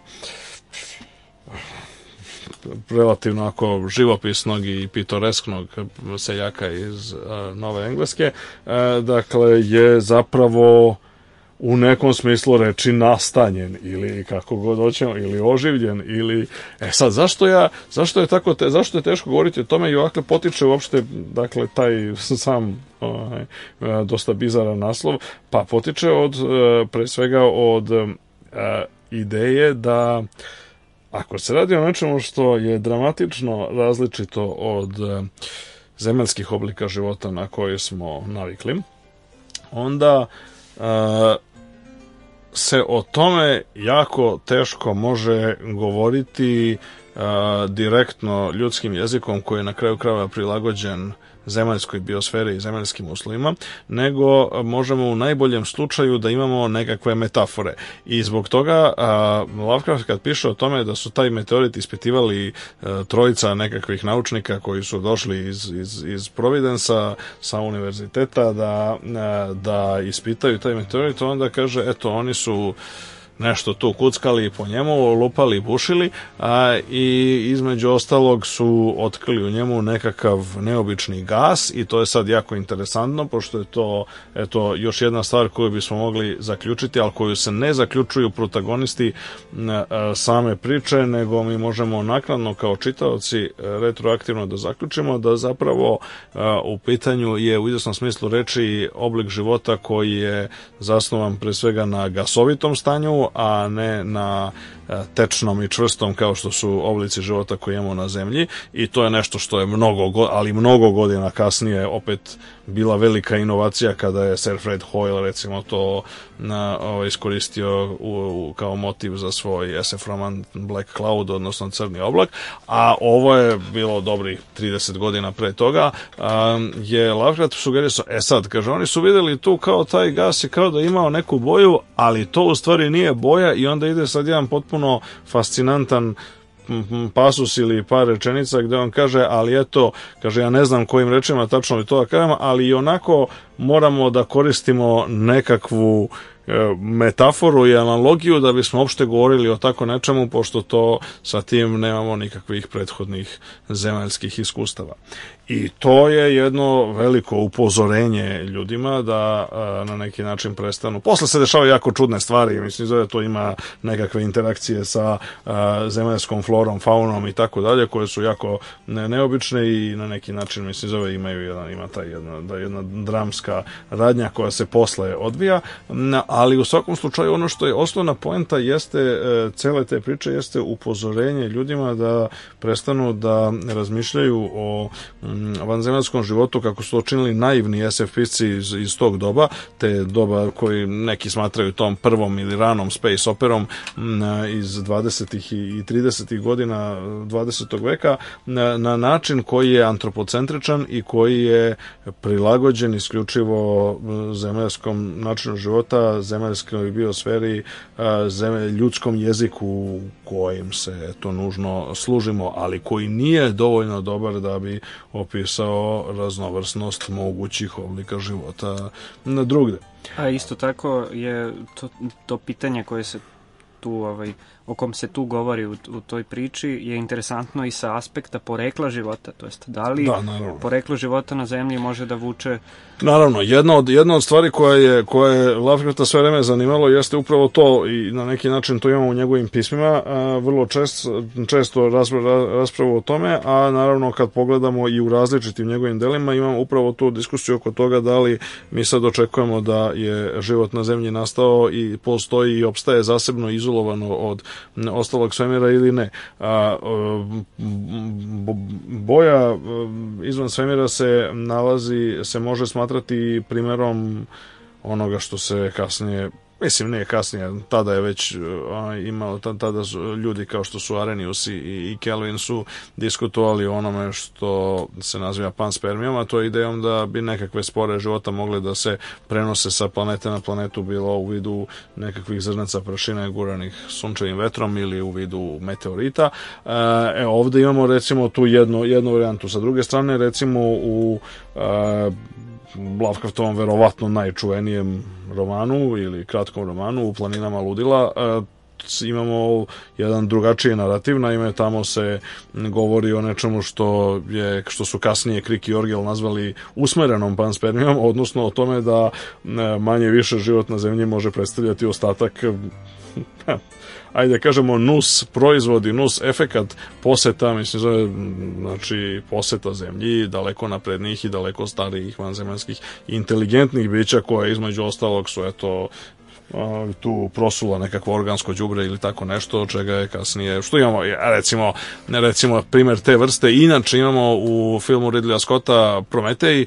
relativno ako živopisnog i pitoresknog seljaka iz a, Nove Engleske, a, dakle je zapravo u nekom smislu reči nastanjen ili kako god hoćemo ili oživljen ili e sad zašto ja zašto je tako te, zašto je teško govoriti o tome i ovakle potiče uopšte dakle taj sam ovaj, dosta bizaran naslov pa potiče od e, pre svega od e, ideje da ako se radi o nečemu što je dramatično različito od e, zemaljskih oblika života na koje smo navikli onda se o tome jako teško može govoriti uh, direktno ljudskim jezikom koji je na kraju krajeva prilagođen zemaljskoj biosferi i zemaljskim uslovima, nego možemo u najboljem slučaju da imamo nekakve metafore. I zbog toga Lovecraft kad piše o tome da su taj meteorit ispitivali a, trojica nekakvih naučnika koji su došli iz, iz, iz Providensa sa univerziteta da, a, da ispitaju taj meteorit, onda kaže, eto, oni su nešto tu kuckali po njemu, lupali, bušili a, i između ostalog su otkrili u njemu nekakav neobični gas i to je sad jako interesantno pošto je to eto, još jedna stvar koju bismo mogli zaključiti, ali koju se ne zaključuju protagonisti a, same priče, nego mi možemo naknadno kao čitaoci retroaktivno da zaključimo da zapravo a, u pitanju je u izvesnom smislu reči oblik života koji je zasnovan pre svega na gasovitom stanju, a ne na e, tečnom i čvrstom kao što su oblici života koje imamo na zemlji. I to je nešto što je mnogo, ali mnogo godina kasnije opet bila velika inovacija kada je Sir Fred Hoyle recimo to na, o, ovaj, iskoristio u, u, kao motiv za svoj SF roman Black Cloud, odnosno Crni oblak, a ovo je bilo dobrih 30 godina pre toga, a, je Lovecraft sugerisao, e sad, kaže, oni su videli tu kao taj gas i kao da imao neku boju, ali to u stvari nije boja i onda ide sad jedan potpuno fascinantan pasus ili par rečenica gde on kaže, ali eto, kaže, ja ne znam kojim rečima tačno li to da kažem, ali i onako moramo da koristimo nekakvu e, metaforu i analogiju da bismo uopšte govorili o tako nečemu, pošto to sa tim nemamo nikakvih prethodnih zemaljskih iskustava. I to je jedno veliko upozorenje ljudima da na neki način prestanu. Posle se dešavaju jako čudne stvari, mislim da to ima nekakve interakcije sa zemaljskom florom, faunom i tako dalje, koje su jako ne, neobične i na neki način, mislim, zove imaju jedan, ima ta jedna, da jedna dramska radnja koja se posle odvija, ali u svakom slučaju ono što je osnovna poenta jeste, e, cele te priče jeste upozorenje ljudima da prestanu da razmišljaju o vanzemaljskom životu kako su to činili naivni SF pisci iz, iz tog doba, te doba koji neki smatraju tom prvom ili ranom space operom iz 20. i 30. godina 20. veka na, na način koji je antropocentričan i koji je prilagođen isključivo zemaljskom načinu života, zemaljskoj biosferi, zemlj, ljudskom jeziku kojim se to nužno služimo, ali koji nije dovoljno dobar da bi opisao raznovrsnost mogućih oblika života na drugde. A isto tako je to, to pitanje koje se tu ovaj, o kom se tu govori u, u toj priči je interesantno i sa aspekta porekla života, to jest da li da, poreklo života na zemlji može da vuče Naravno, jedna od, jedna od stvari koja je, koja je Lovecrafta sve vreme zanimalo jeste upravo to i na neki način to imamo u njegovim pismima, a, vrlo čest, često raspravu o tome, a naravno kad pogledamo i u različitim njegovim delima imamo upravo tu diskusiju oko toga da li mi sad očekujemo da je život na zemlji nastao i postoji i opstaje zasebno izolovano od ostalog svemira ili ne. A, boja izvan svemira se nalazi, se može smatrati primerom onoga što se kasnije Mislim, ne kasnije, tada je već a, imao, tada su ljudi kao što su Arrhenius i, i Kelvin su diskutovali o onome što se naziva panspermijom, a to je idejom da bi nekakve spore života mogle da se prenose sa planete na planetu, bilo u vidu nekakvih zrnaca prašine guranih sunčevim vetrom ili u vidu meteorita. E, ovde imamo recimo tu jednu, jednu varijantu. Sa druge strane, recimo u e, Lovecraftovom verovatno najčuvenijem romanu ili kratkom romanu u Planinama ludila e, imamo jedan drugačiji narativ, naime tamo se govori o nečemu što je što su kasnije Krik i Orgel nazvali usmerenom panspermijom, odnosno o tome da e, manje više život na zemlji može predstavljati ostatak ajde da kažemo nus proizvodi, nus efekat poseta, mislim zove znači poseta zemlji daleko naprednijih i daleko starijih vanzemaljskih inteligentnih bića koje između ostalog su eto tu prosula nekakvo organsko đubre ili tako nešto čega je kasnije što imamo recimo recimo primer te vrste inače imamo u filmu Ridleya Scotta Prometej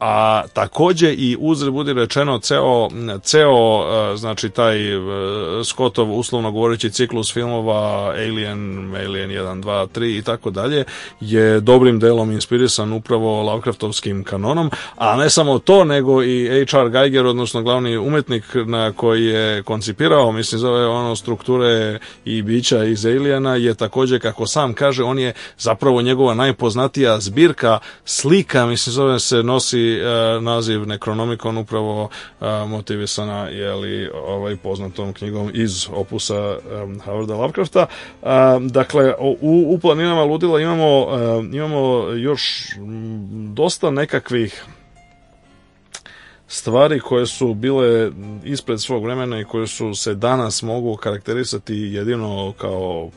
a takođe i uzre budi rečeno ceo ceo znači taj Scottov uslovno govoreći ciklus filmova Alien Alien 1 2 3 i tako dalje je dobrim delom inspirisan upravo Lovecraftovskim kanonom a ne samo to nego i H.R. Geiger odnosno glavni umetnik na koji je koncipirao, mislim zove ono strukture i bića iz Aliena je takođe kako sam kaže, on je zapravo njegova najpoznatija zbirka slika, mislim zove se nosi e, naziv Necronomicon upravo e, motivisana je li ovaj poznatom knjigom iz opusa e, Howarda Lovecrafta. Dakle u, u planinama ludila imamo imamo još dosta nekakvih stvari koje su bile ispred svog vremena i koje su se danas mogu karakterisati jedino kao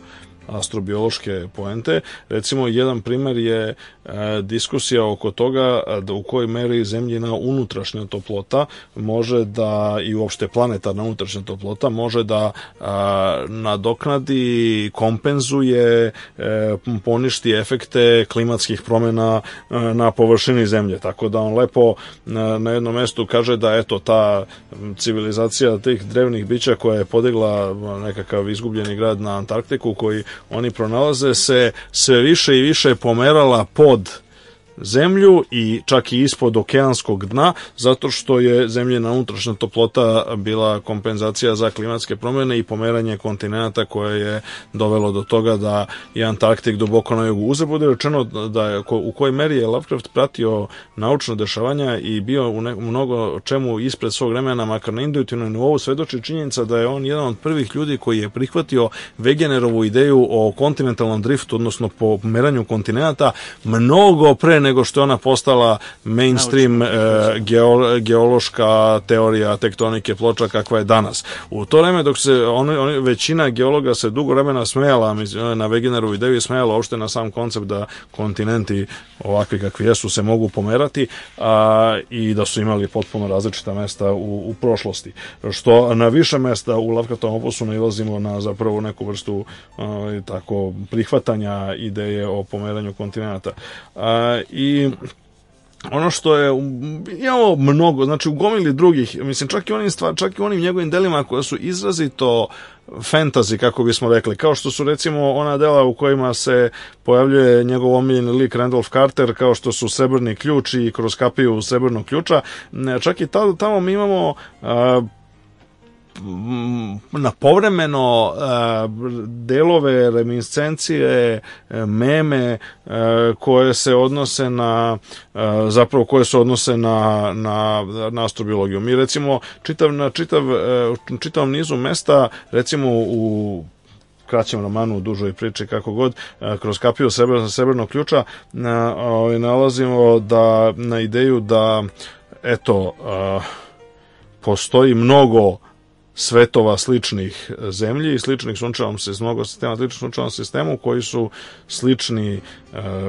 astrobiološke poente. Recimo, jedan primer je e, diskusija oko toga da u kojoj meri zemljina unutrašnja toplota može da, i uopšte planetarna unutrašnja toplota, može da a, nadoknadi, kompenzuje, e, poništi efekte klimatskih promena e, na površini zemlje. Tako da on lepo na jednom mestu kaže da eto ta civilizacija tih drevnih bića koja je podigla nekakav izgubljeni grad na Antarktiku koji oni pronalaze se sve više i više pomerala pod zemlju i čak i ispod okeanskog dna, zato što je zemljena unutrašnja toplota bila kompenzacija za klimatske promjene i pomeranje kontinenta koje je dovelo do toga da je Antarktik duboko na jugu. Uze bude rečeno da je, u kojoj meri je Lovecraft pratio naučno dešavanja i bio u ne, mnogo čemu ispred svog vremena, makar na intuitivnom nivou, svedoči činjenica da je on jedan od prvih ljudi koji je prihvatio Wegenerovu ideju o kontinentalnom driftu, odnosno po meranju kontinenta, mnogo pre nego što je ona postala mainstream e, geo, geološka teorija tektonike ploča kakva je danas. U to vreme dok se on, on, većina geologa se dugo vremena smejala na Wegenerovu ideju i smejala uopšte na sam koncept da kontinenti ovakvi kakvi jesu se mogu pomerati a, i da su imali potpuno različita mesta u, u prošlosti. Što na više mesta u Lovecraftovom opusu nailazimo na zapravo neku vrstu a, tako prihvatanja ideje o pomeranju kontinenta. A, I ono što je imamo mnogo, znači u gomili drugih, mislim čak i onim stvar, čak i onim njegovim delima koja su izrazito fantasy, kako bismo rekli, kao što su recimo ona dela u kojima se pojavljuje njegov omiljeni lik Randolph Carter, kao što su Srebrni ključ i kroz kapiju Srebrnog ključa, čak i tamo mi imamo na povremeno delove reminiscencije, meme koje se odnose na zapravo koje se odnose na, na, na astrobiologiju. Mi recimo čitav, na čitav, čitavom nizu mesta recimo u kraćem romanu, u dužoj priči, kako god, kroz kapiju srebrnog, srebrnog ključa ovaj, nalazimo da na ideju da eto postoji mnogo svetova sličnih zemlji i sličnih sunčevom se mnogo sistema sličnih sunčevom sistemu koji su slični e,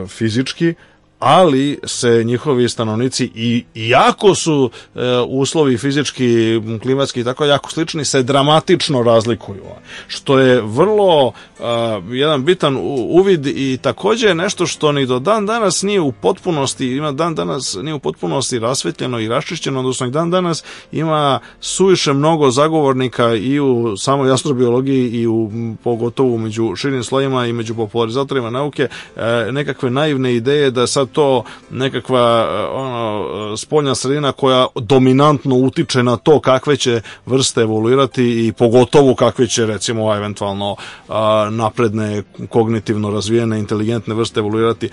fizički ali se njihovi stanovnici i iako su e, uslovi fizički, klimatski i tako jako slični, se dramatično razlikuju. Što je vrlo e, jedan bitan uvid i takođe nešto što ni do dan danas nije u potpunosti, ima dan danas nije u potpunosti rasvetljeno i raščišćeno, odnosno i dan danas ima suviše mnogo zagovornika i u samoj astrobiologiji i u pogotovo među širim slojima i među popularizatorima nauke e, nekakve naivne ideje da sad to nekakva ono, spoljna sredina koja dominantno utiče na to kakve će vrste evoluirati i pogotovo kakve će recimo eventualno napredne, kognitivno razvijene, inteligentne vrste evoluirati.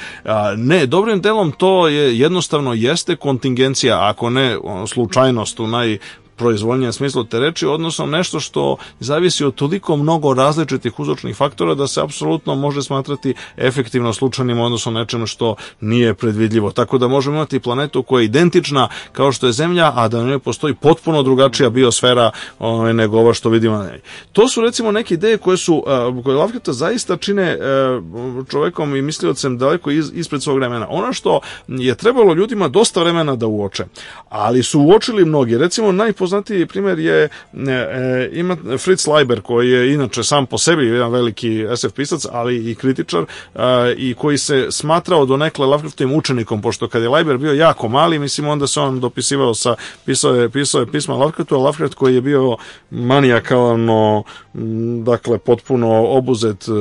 Ne, dobrim delom to je jednostavno jeste kontingencija, ako ne slučajnost u naj proizvoljnjem smislu te reči, odnosno nešto što zavisi od toliko mnogo različitih uzročnih faktora da se apsolutno može smatrati efektivno slučajnim odnosno nečem što nije predvidljivo. Tako da možemo imati planetu koja je identična kao što je Zemlja, a da na njoj postoji potpuno drugačija biosfera ovaj, nego ova što vidimo. To su recimo neke ideje koje su koje Lovecrafta zaista čine e, čovekom i misliocem daleko ispred svog vremena. Ono što je trebalo ljudima dosta vremena da uoče, ali su uočili mnogi. Recimo najpo najpoznatiji primjer je e, e, ima Fritz Leiber koji je inače sam po sebi jedan veliki SF pisac, ali i kritičar e, i koji se smatrao do nekle Lovecraftovim učenikom, pošto kad je Leiber bio jako mali, mislim onda se on dopisivao sa, pisao je, pisao je pisma Lovecraftu, a Lovecraft koji je bio manijakalno dakle potpuno obuzet e,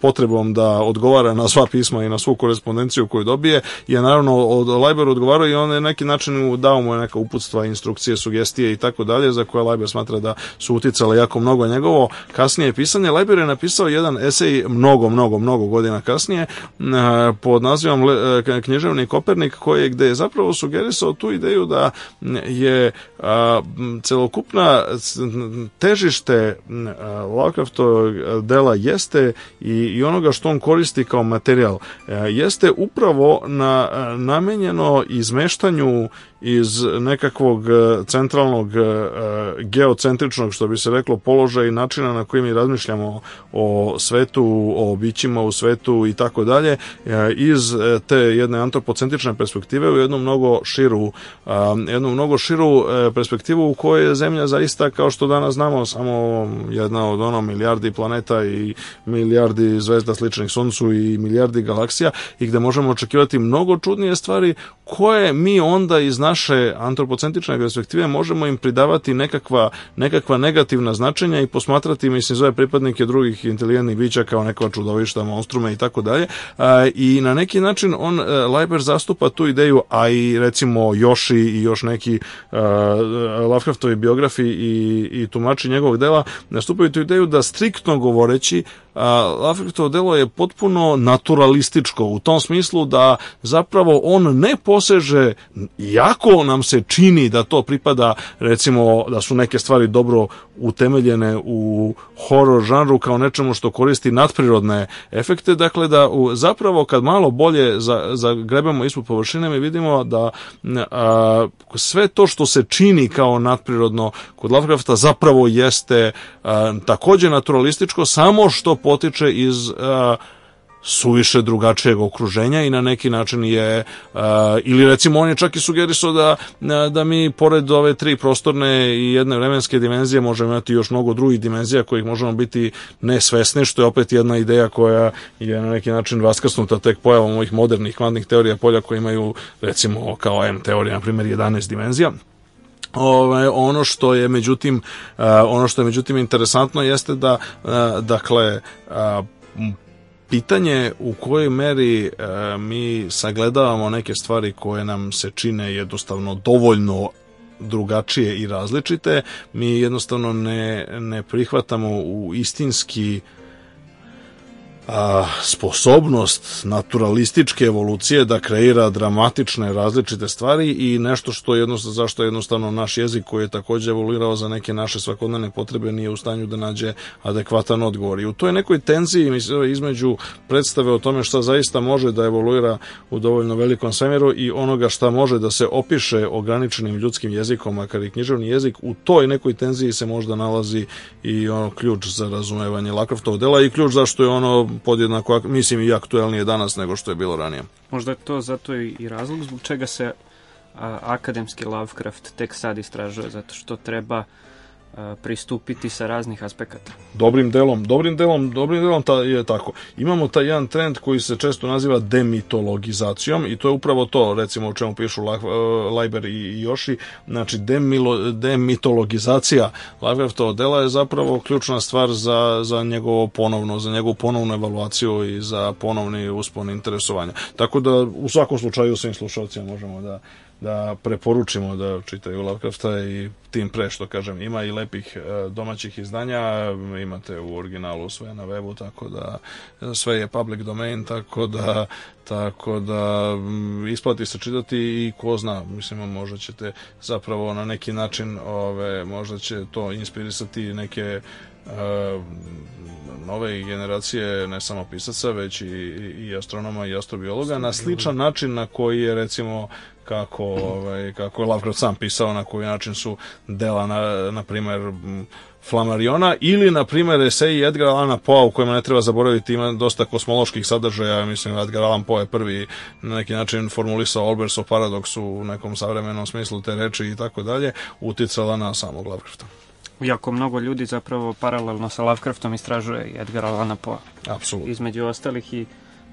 potrebom da odgovara na sva pisma i na svu korespondenciju koju dobije je naravno od Leiber odgovarao i on je neki način dao mu neka uputstva, instrukcije, sugestije i tako dalje za koje Leiber smatra da su uticale jako mnogo njegovo kasnije pisanje. Leiber je napisao jedan esej mnogo, mnogo, mnogo godina kasnije e, pod nazivom e, Književni Kopernik koji je gde je zapravo sugerisao tu ideju da je celokupna težište Lovecraftovog dela jeste i, onoga što on koristi kao materijal jeste upravo na namenjeno izmeštanju iz nekakvog e, centralnog e, geocentričnog, što bi se reklo, položaja i načina na koji mi razmišljamo o svetu, o bićima u svetu i tako dalje, e, iz te jedne antropocentrične perspektive u jednu mnogo širu jednu mnogo širu perspektivu u kojoj je Zemlja zaista, kao što danas znamo, samo jedna od ono milijardi planeta i milijardi zvezda sličnih Suncu i milijardi galaksija i gde možemo očekivati mnogo čudnije stvari koje mi onda iz naše antropocentrične perspektive možemo im pridavati nekakva, nekakva negativna značenja i posmatrati, mislim, zove pripadnike drugih inteligentnih bića kao nekova čudovišta, monstrume i tako dalje. I na neki način on, Leiber zastupa tu ideju, a i recimo Joši i još neki uh, Lovecraftovi biografi i, i tumači njegovog dela nastupaju tu ideju da striktno govoreći Lovecraftovo delo je potpuno naturalističko u tom smislu da zapravo on ne poseže, jako nam se čini da to pripada, recimo da su neke stvari dobro utemeljene u horror žanru kao nečemu što koristi nadprirodne efekte, dakle da u, zapravo kad malo bolje za, zagrebemo ispod površine mi vidimo da a, sve to što se čini kao nadprirodno kod Lovecrafta zapravo jeste a, takođe naturalističko, samo što potiče iz a, suviše drugačijeg okruženja i na neki način je uh, ili recimo on je čak i sugerisao da, da mi pored ove tri prostorne i jedne vremenske dimenzije možemo imati još mnogo drugih dimenzija kojih možemo biti nesvesni što je opet jedna ideja koja je na neki način vaskrsnuta tek pojavom ovih modernih kvantnih teorija polja koje imaju recimo kao M teorija na primjer 11 dimenzija. Ove, ono što je međutim uh, ono što je međutim interesantno jeste da dakle pitanje u kojoj meri e, mi sagledavamo neke stvari koje nam se čine jednostavno dovoljno drugačije i različite, mi jednostavno ne, ne prihvatamo u istinski a, sposobnost naturalističke evolucije da kreira dramatične različite stvari i nešto što jednostavno, zašto jednostavno naš jezik koji je takođe evoluirao za neke naše svakodnevne potrebe nije u stanju da nađe adekvatan odgovor. I u toj nekoj tenziji između predstave o tome šta zaista može da evoluira u dovoljno velikom svemiru i onoga šta može da se opiše ograničenim ljudskim jezikom, makar i književni jezik, u toj nekoj tenziji se možda nalazi i ono ključ za razumevanje Lakraftovog dela i ključ zašto je ono podjednako, mislim i aktuelnije danas nego što je bilo ranije. Možda je to zato i razlog zbog čega se a, akademski Lovecraft tek sad istražuje, zato što treba pristupiti sa raznih aspekata. Dobrim delom, dobrim delom, dobrim delom ta, je tako. Imamo taj jedan trend koji se često naziva demitologizacijom i to je upravo to, recimo o čemu pišu La, Leiber i Joši, znači demilo, demitologizacija Lovecraftova dela je zapravo ključna stvar za, za njegovo ponovno, za njegovu ponovnu evaluaciju i za ponovni uspon interesovanja. Tako da u svakom slučaju svim slušalcima možemo da da preporučimo da čitaju Lovecrafta i tim pre što kažem ima i lepih e, domaćih izdanja imate u originalu sve na webu tako da sve je public domain tako da tako da isplati se čitati i ko zna mislim možda ćete zapravo na neki način ove možda će to inspirisati neke uh, nove generacije ne samo pisaca već i, i astronoma i astrobiologa na sličan način na koji je recimo kako, ovaj, kako je Lovecraft sam pisao, na koji način su dela, na, na primer, Flamariona ili, na primjer, eseji Edgar Allana Poe u kojima ne treba zaboraviti, ima dosta kosmoloških sadržaja, mislim, Edgar Allan Poe je prvi na neki način formulisao Olbersov paradoks u nekom savremenom smislu te reči i tako dalje, uticala na samog Lovecrafta. Jako mnogo ljudi zapravo paralelno sa Lovecraftom istražuje Edgar Allana Poe. Apsolutno. Između ostalih i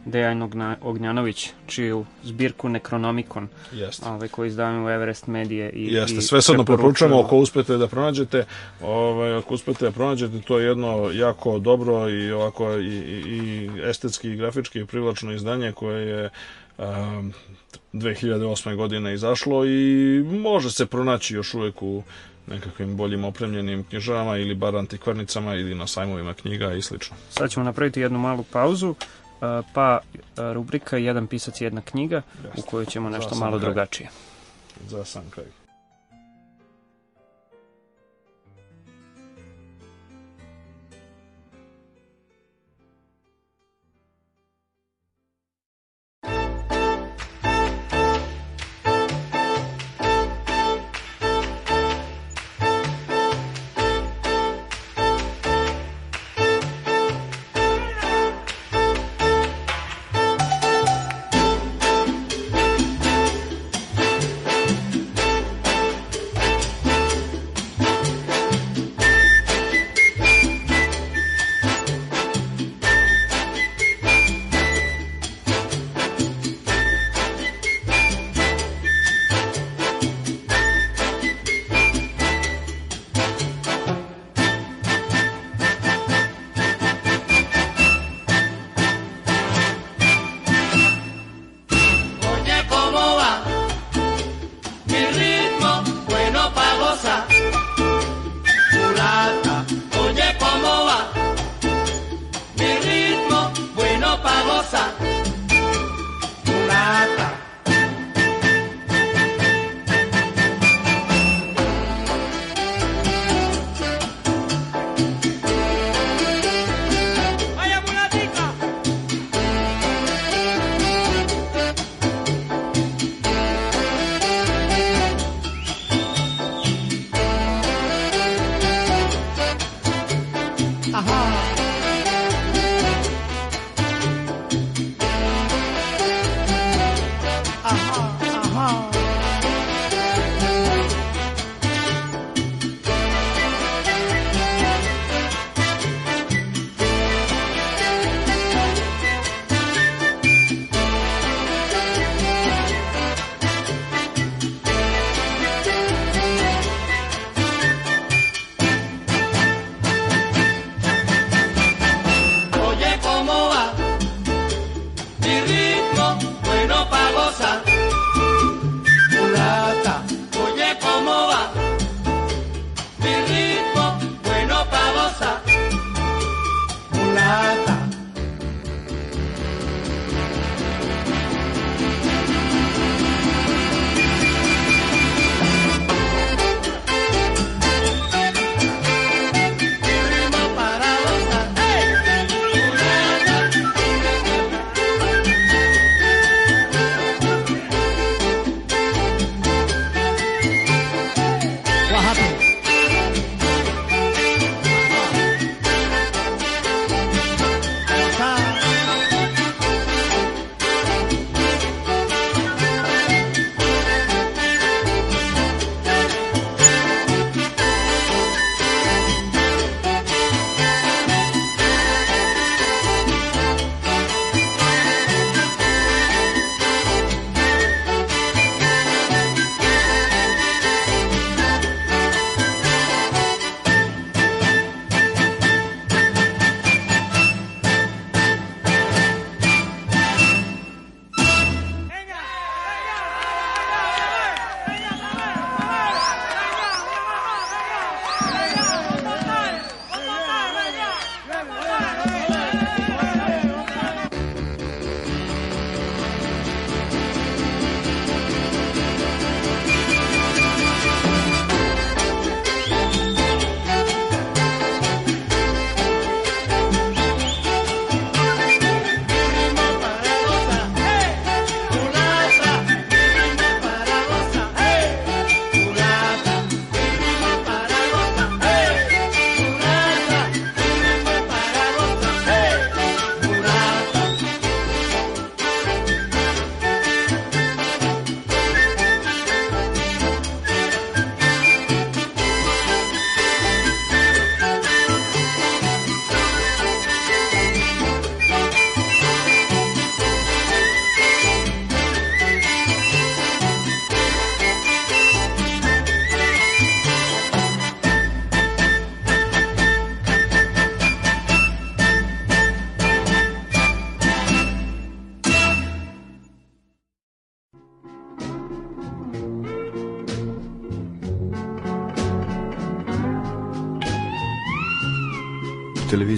Dejan Ognjanović, čiju zbirku Necronomicon, Jeste. ovaj, koji izdavamo u Everest Medije. I, Jeste, sve sadno preporučujemo ako uspete da pronađete, ovaj, ako uspete da pronađete, to je jedno jako dobro i ovako i, i, i estetski i grafički privlačno izdanje koje je um, 2008. godine izašlo i može se pronaći još uvek u nekakvim boljim opremljenim knjižarama ili bar antikvarnicama ili na sajmovima knjiga i slično. Sad ćemo napraviti jednu malu pauzu pa rubrika Jedan pisac, jedna knjiga u kojoj ćemo nešto malo kraj. drugačije. Za sam kraj.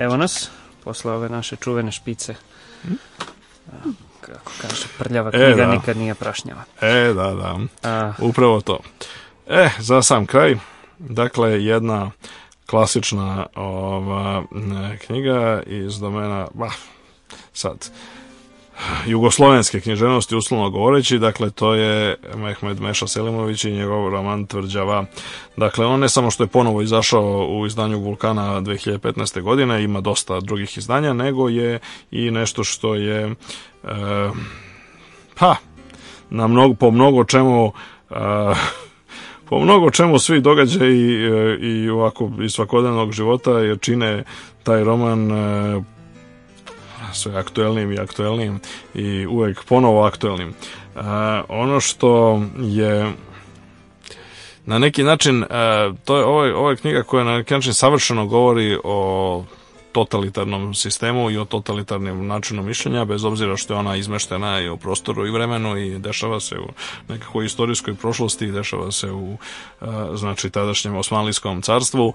Evo nas, posle ove naše čuvene špice. Kako kaže, prljava knjiga e, da. nikad nije prašnjava. E, da, da. A... Upravo to. E, za sam kraj, dakle, jedna klasična ova knjiga iz domena, bah, sad, jugoslovenske književnosti, uslovno govoreći, dakle, to je Mehmed Meša Selimović i njegov roman Tvrđava. Dakle, on ne samo što je ponovo izašao u izdanju Vulkana 2015. godine, ima dosta drugih izdanja, nego je i nešto što je e, pa, na mnogo, po mnogo čemu e, po mnogo čemu svi događaji i, e, i ovako iz svakodnevnog života jer čine taj roman e, sve aktuelnim i aktuelnim i uvek ponovo aktuelnim. A, ono što je na neki način, a, to je ovo je knjiga koja na neki način savršeno govori o totalitarnom sistemu i o totalitarnim načinom mišljenja, bez obzira što je ona izmeštena i u prostoru i vremenu i dešava se u nekakvoj istorijskoj prošlosti i dešava se u znači tadašnjem Osmanlijskom carstvu.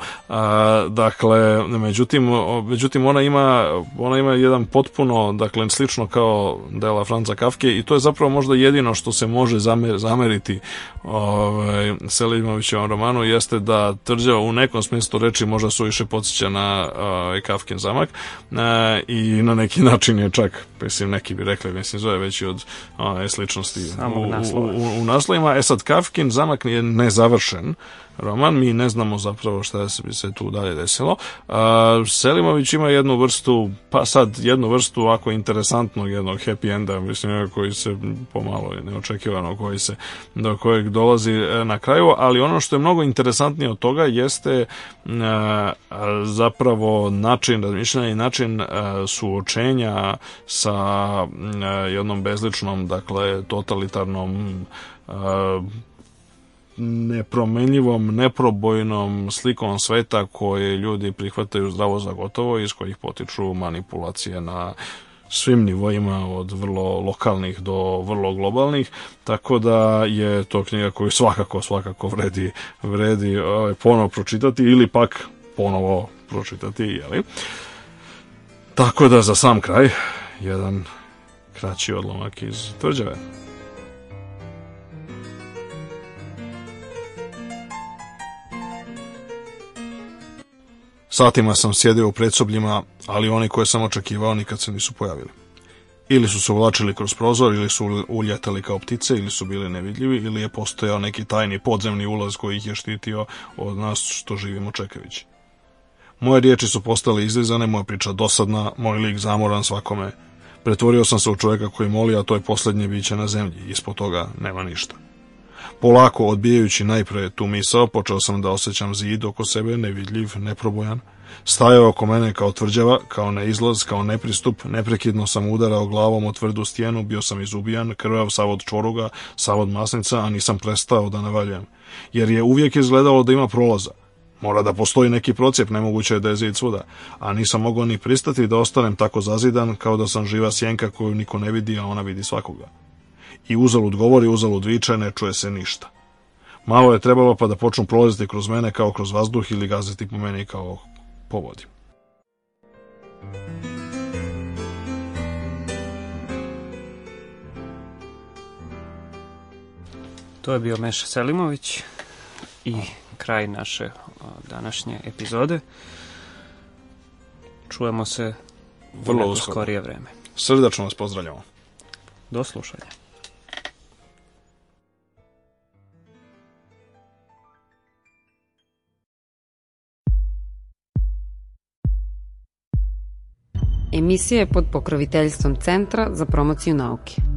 Dakle, međutim, međutim ona ima ona ima jedan potpuno, dakle, slično kao dela Franca Kafke i to je zapravo možda jedino što se može zameriti ovaj, Selimovićevom romanu jeste da tvrđava u nekom smislu reči možda su više podsjeća na ovaj, Kafke Kafkin zamak e, i na neki način je čak, mislim, neki bi rekli, mislim, zove već od a, sličnosti u, u, u, u naslovima. E sad, Kafkin zamak je nezavršen, roman, mi ne znamo zapravo šta se bi se tu dalje desilo. A, Selimović ima jednu vrstu, pa sad jednu vrstu ovako interesantnog jednog happy enda, mislim, koji se pomalo neočekivano, koji se, do kojeg dolazi e, na kraju, ali ono što je mnogo interesantnije od toga jeste a, zapravo način razmišljanja i način a, suočenja sa a, jednom bezličnom, dakle, totalitarnom nepromenljivom, neprobojnom slikom sveta koje ljudi prihvataju zdravo za gotovo i iz kojih potiču manipulacije na svim nivoima od vrlo lokalnih do vrlo globalnih tako da je to knjiga koju svakako svakako vredi vredi ovaj, ponovo pročitati ili pak ponovo pročitati jeli? tako da za sam kraj jedan kraći odlomak iz tvrđave Satima sam sjedio u predsobljima, ali oni koje sam očekivao nikad se nisu pojavili. Ili su se uvlačili kroz prozor, ili su uljetali kao ptice, ili su bili nevidljivi, ili je postojao neki tajni podzemni ulaz koji ih je štitio od nas što živimo čekajući. Moje riječi su postale izlizane, moja priča dosadna, moj lik zamoran svakome. Pretvorio sam se u čovjeka koji moli, a to je posljednje biće na zemlji. Ispod toga nema ništa. Polako odbijajući najpre tu misao, počeo sam da osjećam zid oko sebe, nevidljiv, neprobojan. Stajao oko mene kao tvrđava, kao neizlaz, kao nepristup, neprekidno sam udarao glavom o tvrdu stijenu, bio sam izubijan, krvav sav od čvoruga, sav od masnica, a nisam prestao da navaljujem. Jer je uvijek izgledalo da ima prolaza. Mora da postoji neki procijep, nemoguće je da je zid svuda. A nisam mogao ni pristati da ostanem tako zazidan, kao da sam živa sjenka koju niko ne vidi, a ona vidi svakoga i uzalud govori, uzalud viče, ne čuje se ništa. Malo je trebalo pa da počnu prolaziti kroz mene kao kroz vazduh ili gaziti po meni kao po vodi. To je bio Meša Selimović i kraj naše današnje epizode. Čujemo se vrlo u skorije vreme. Srdačno vas pozdravljamo. Do slušanja. Emisija je pod pokroviteljstvom Centra za promociju nauke.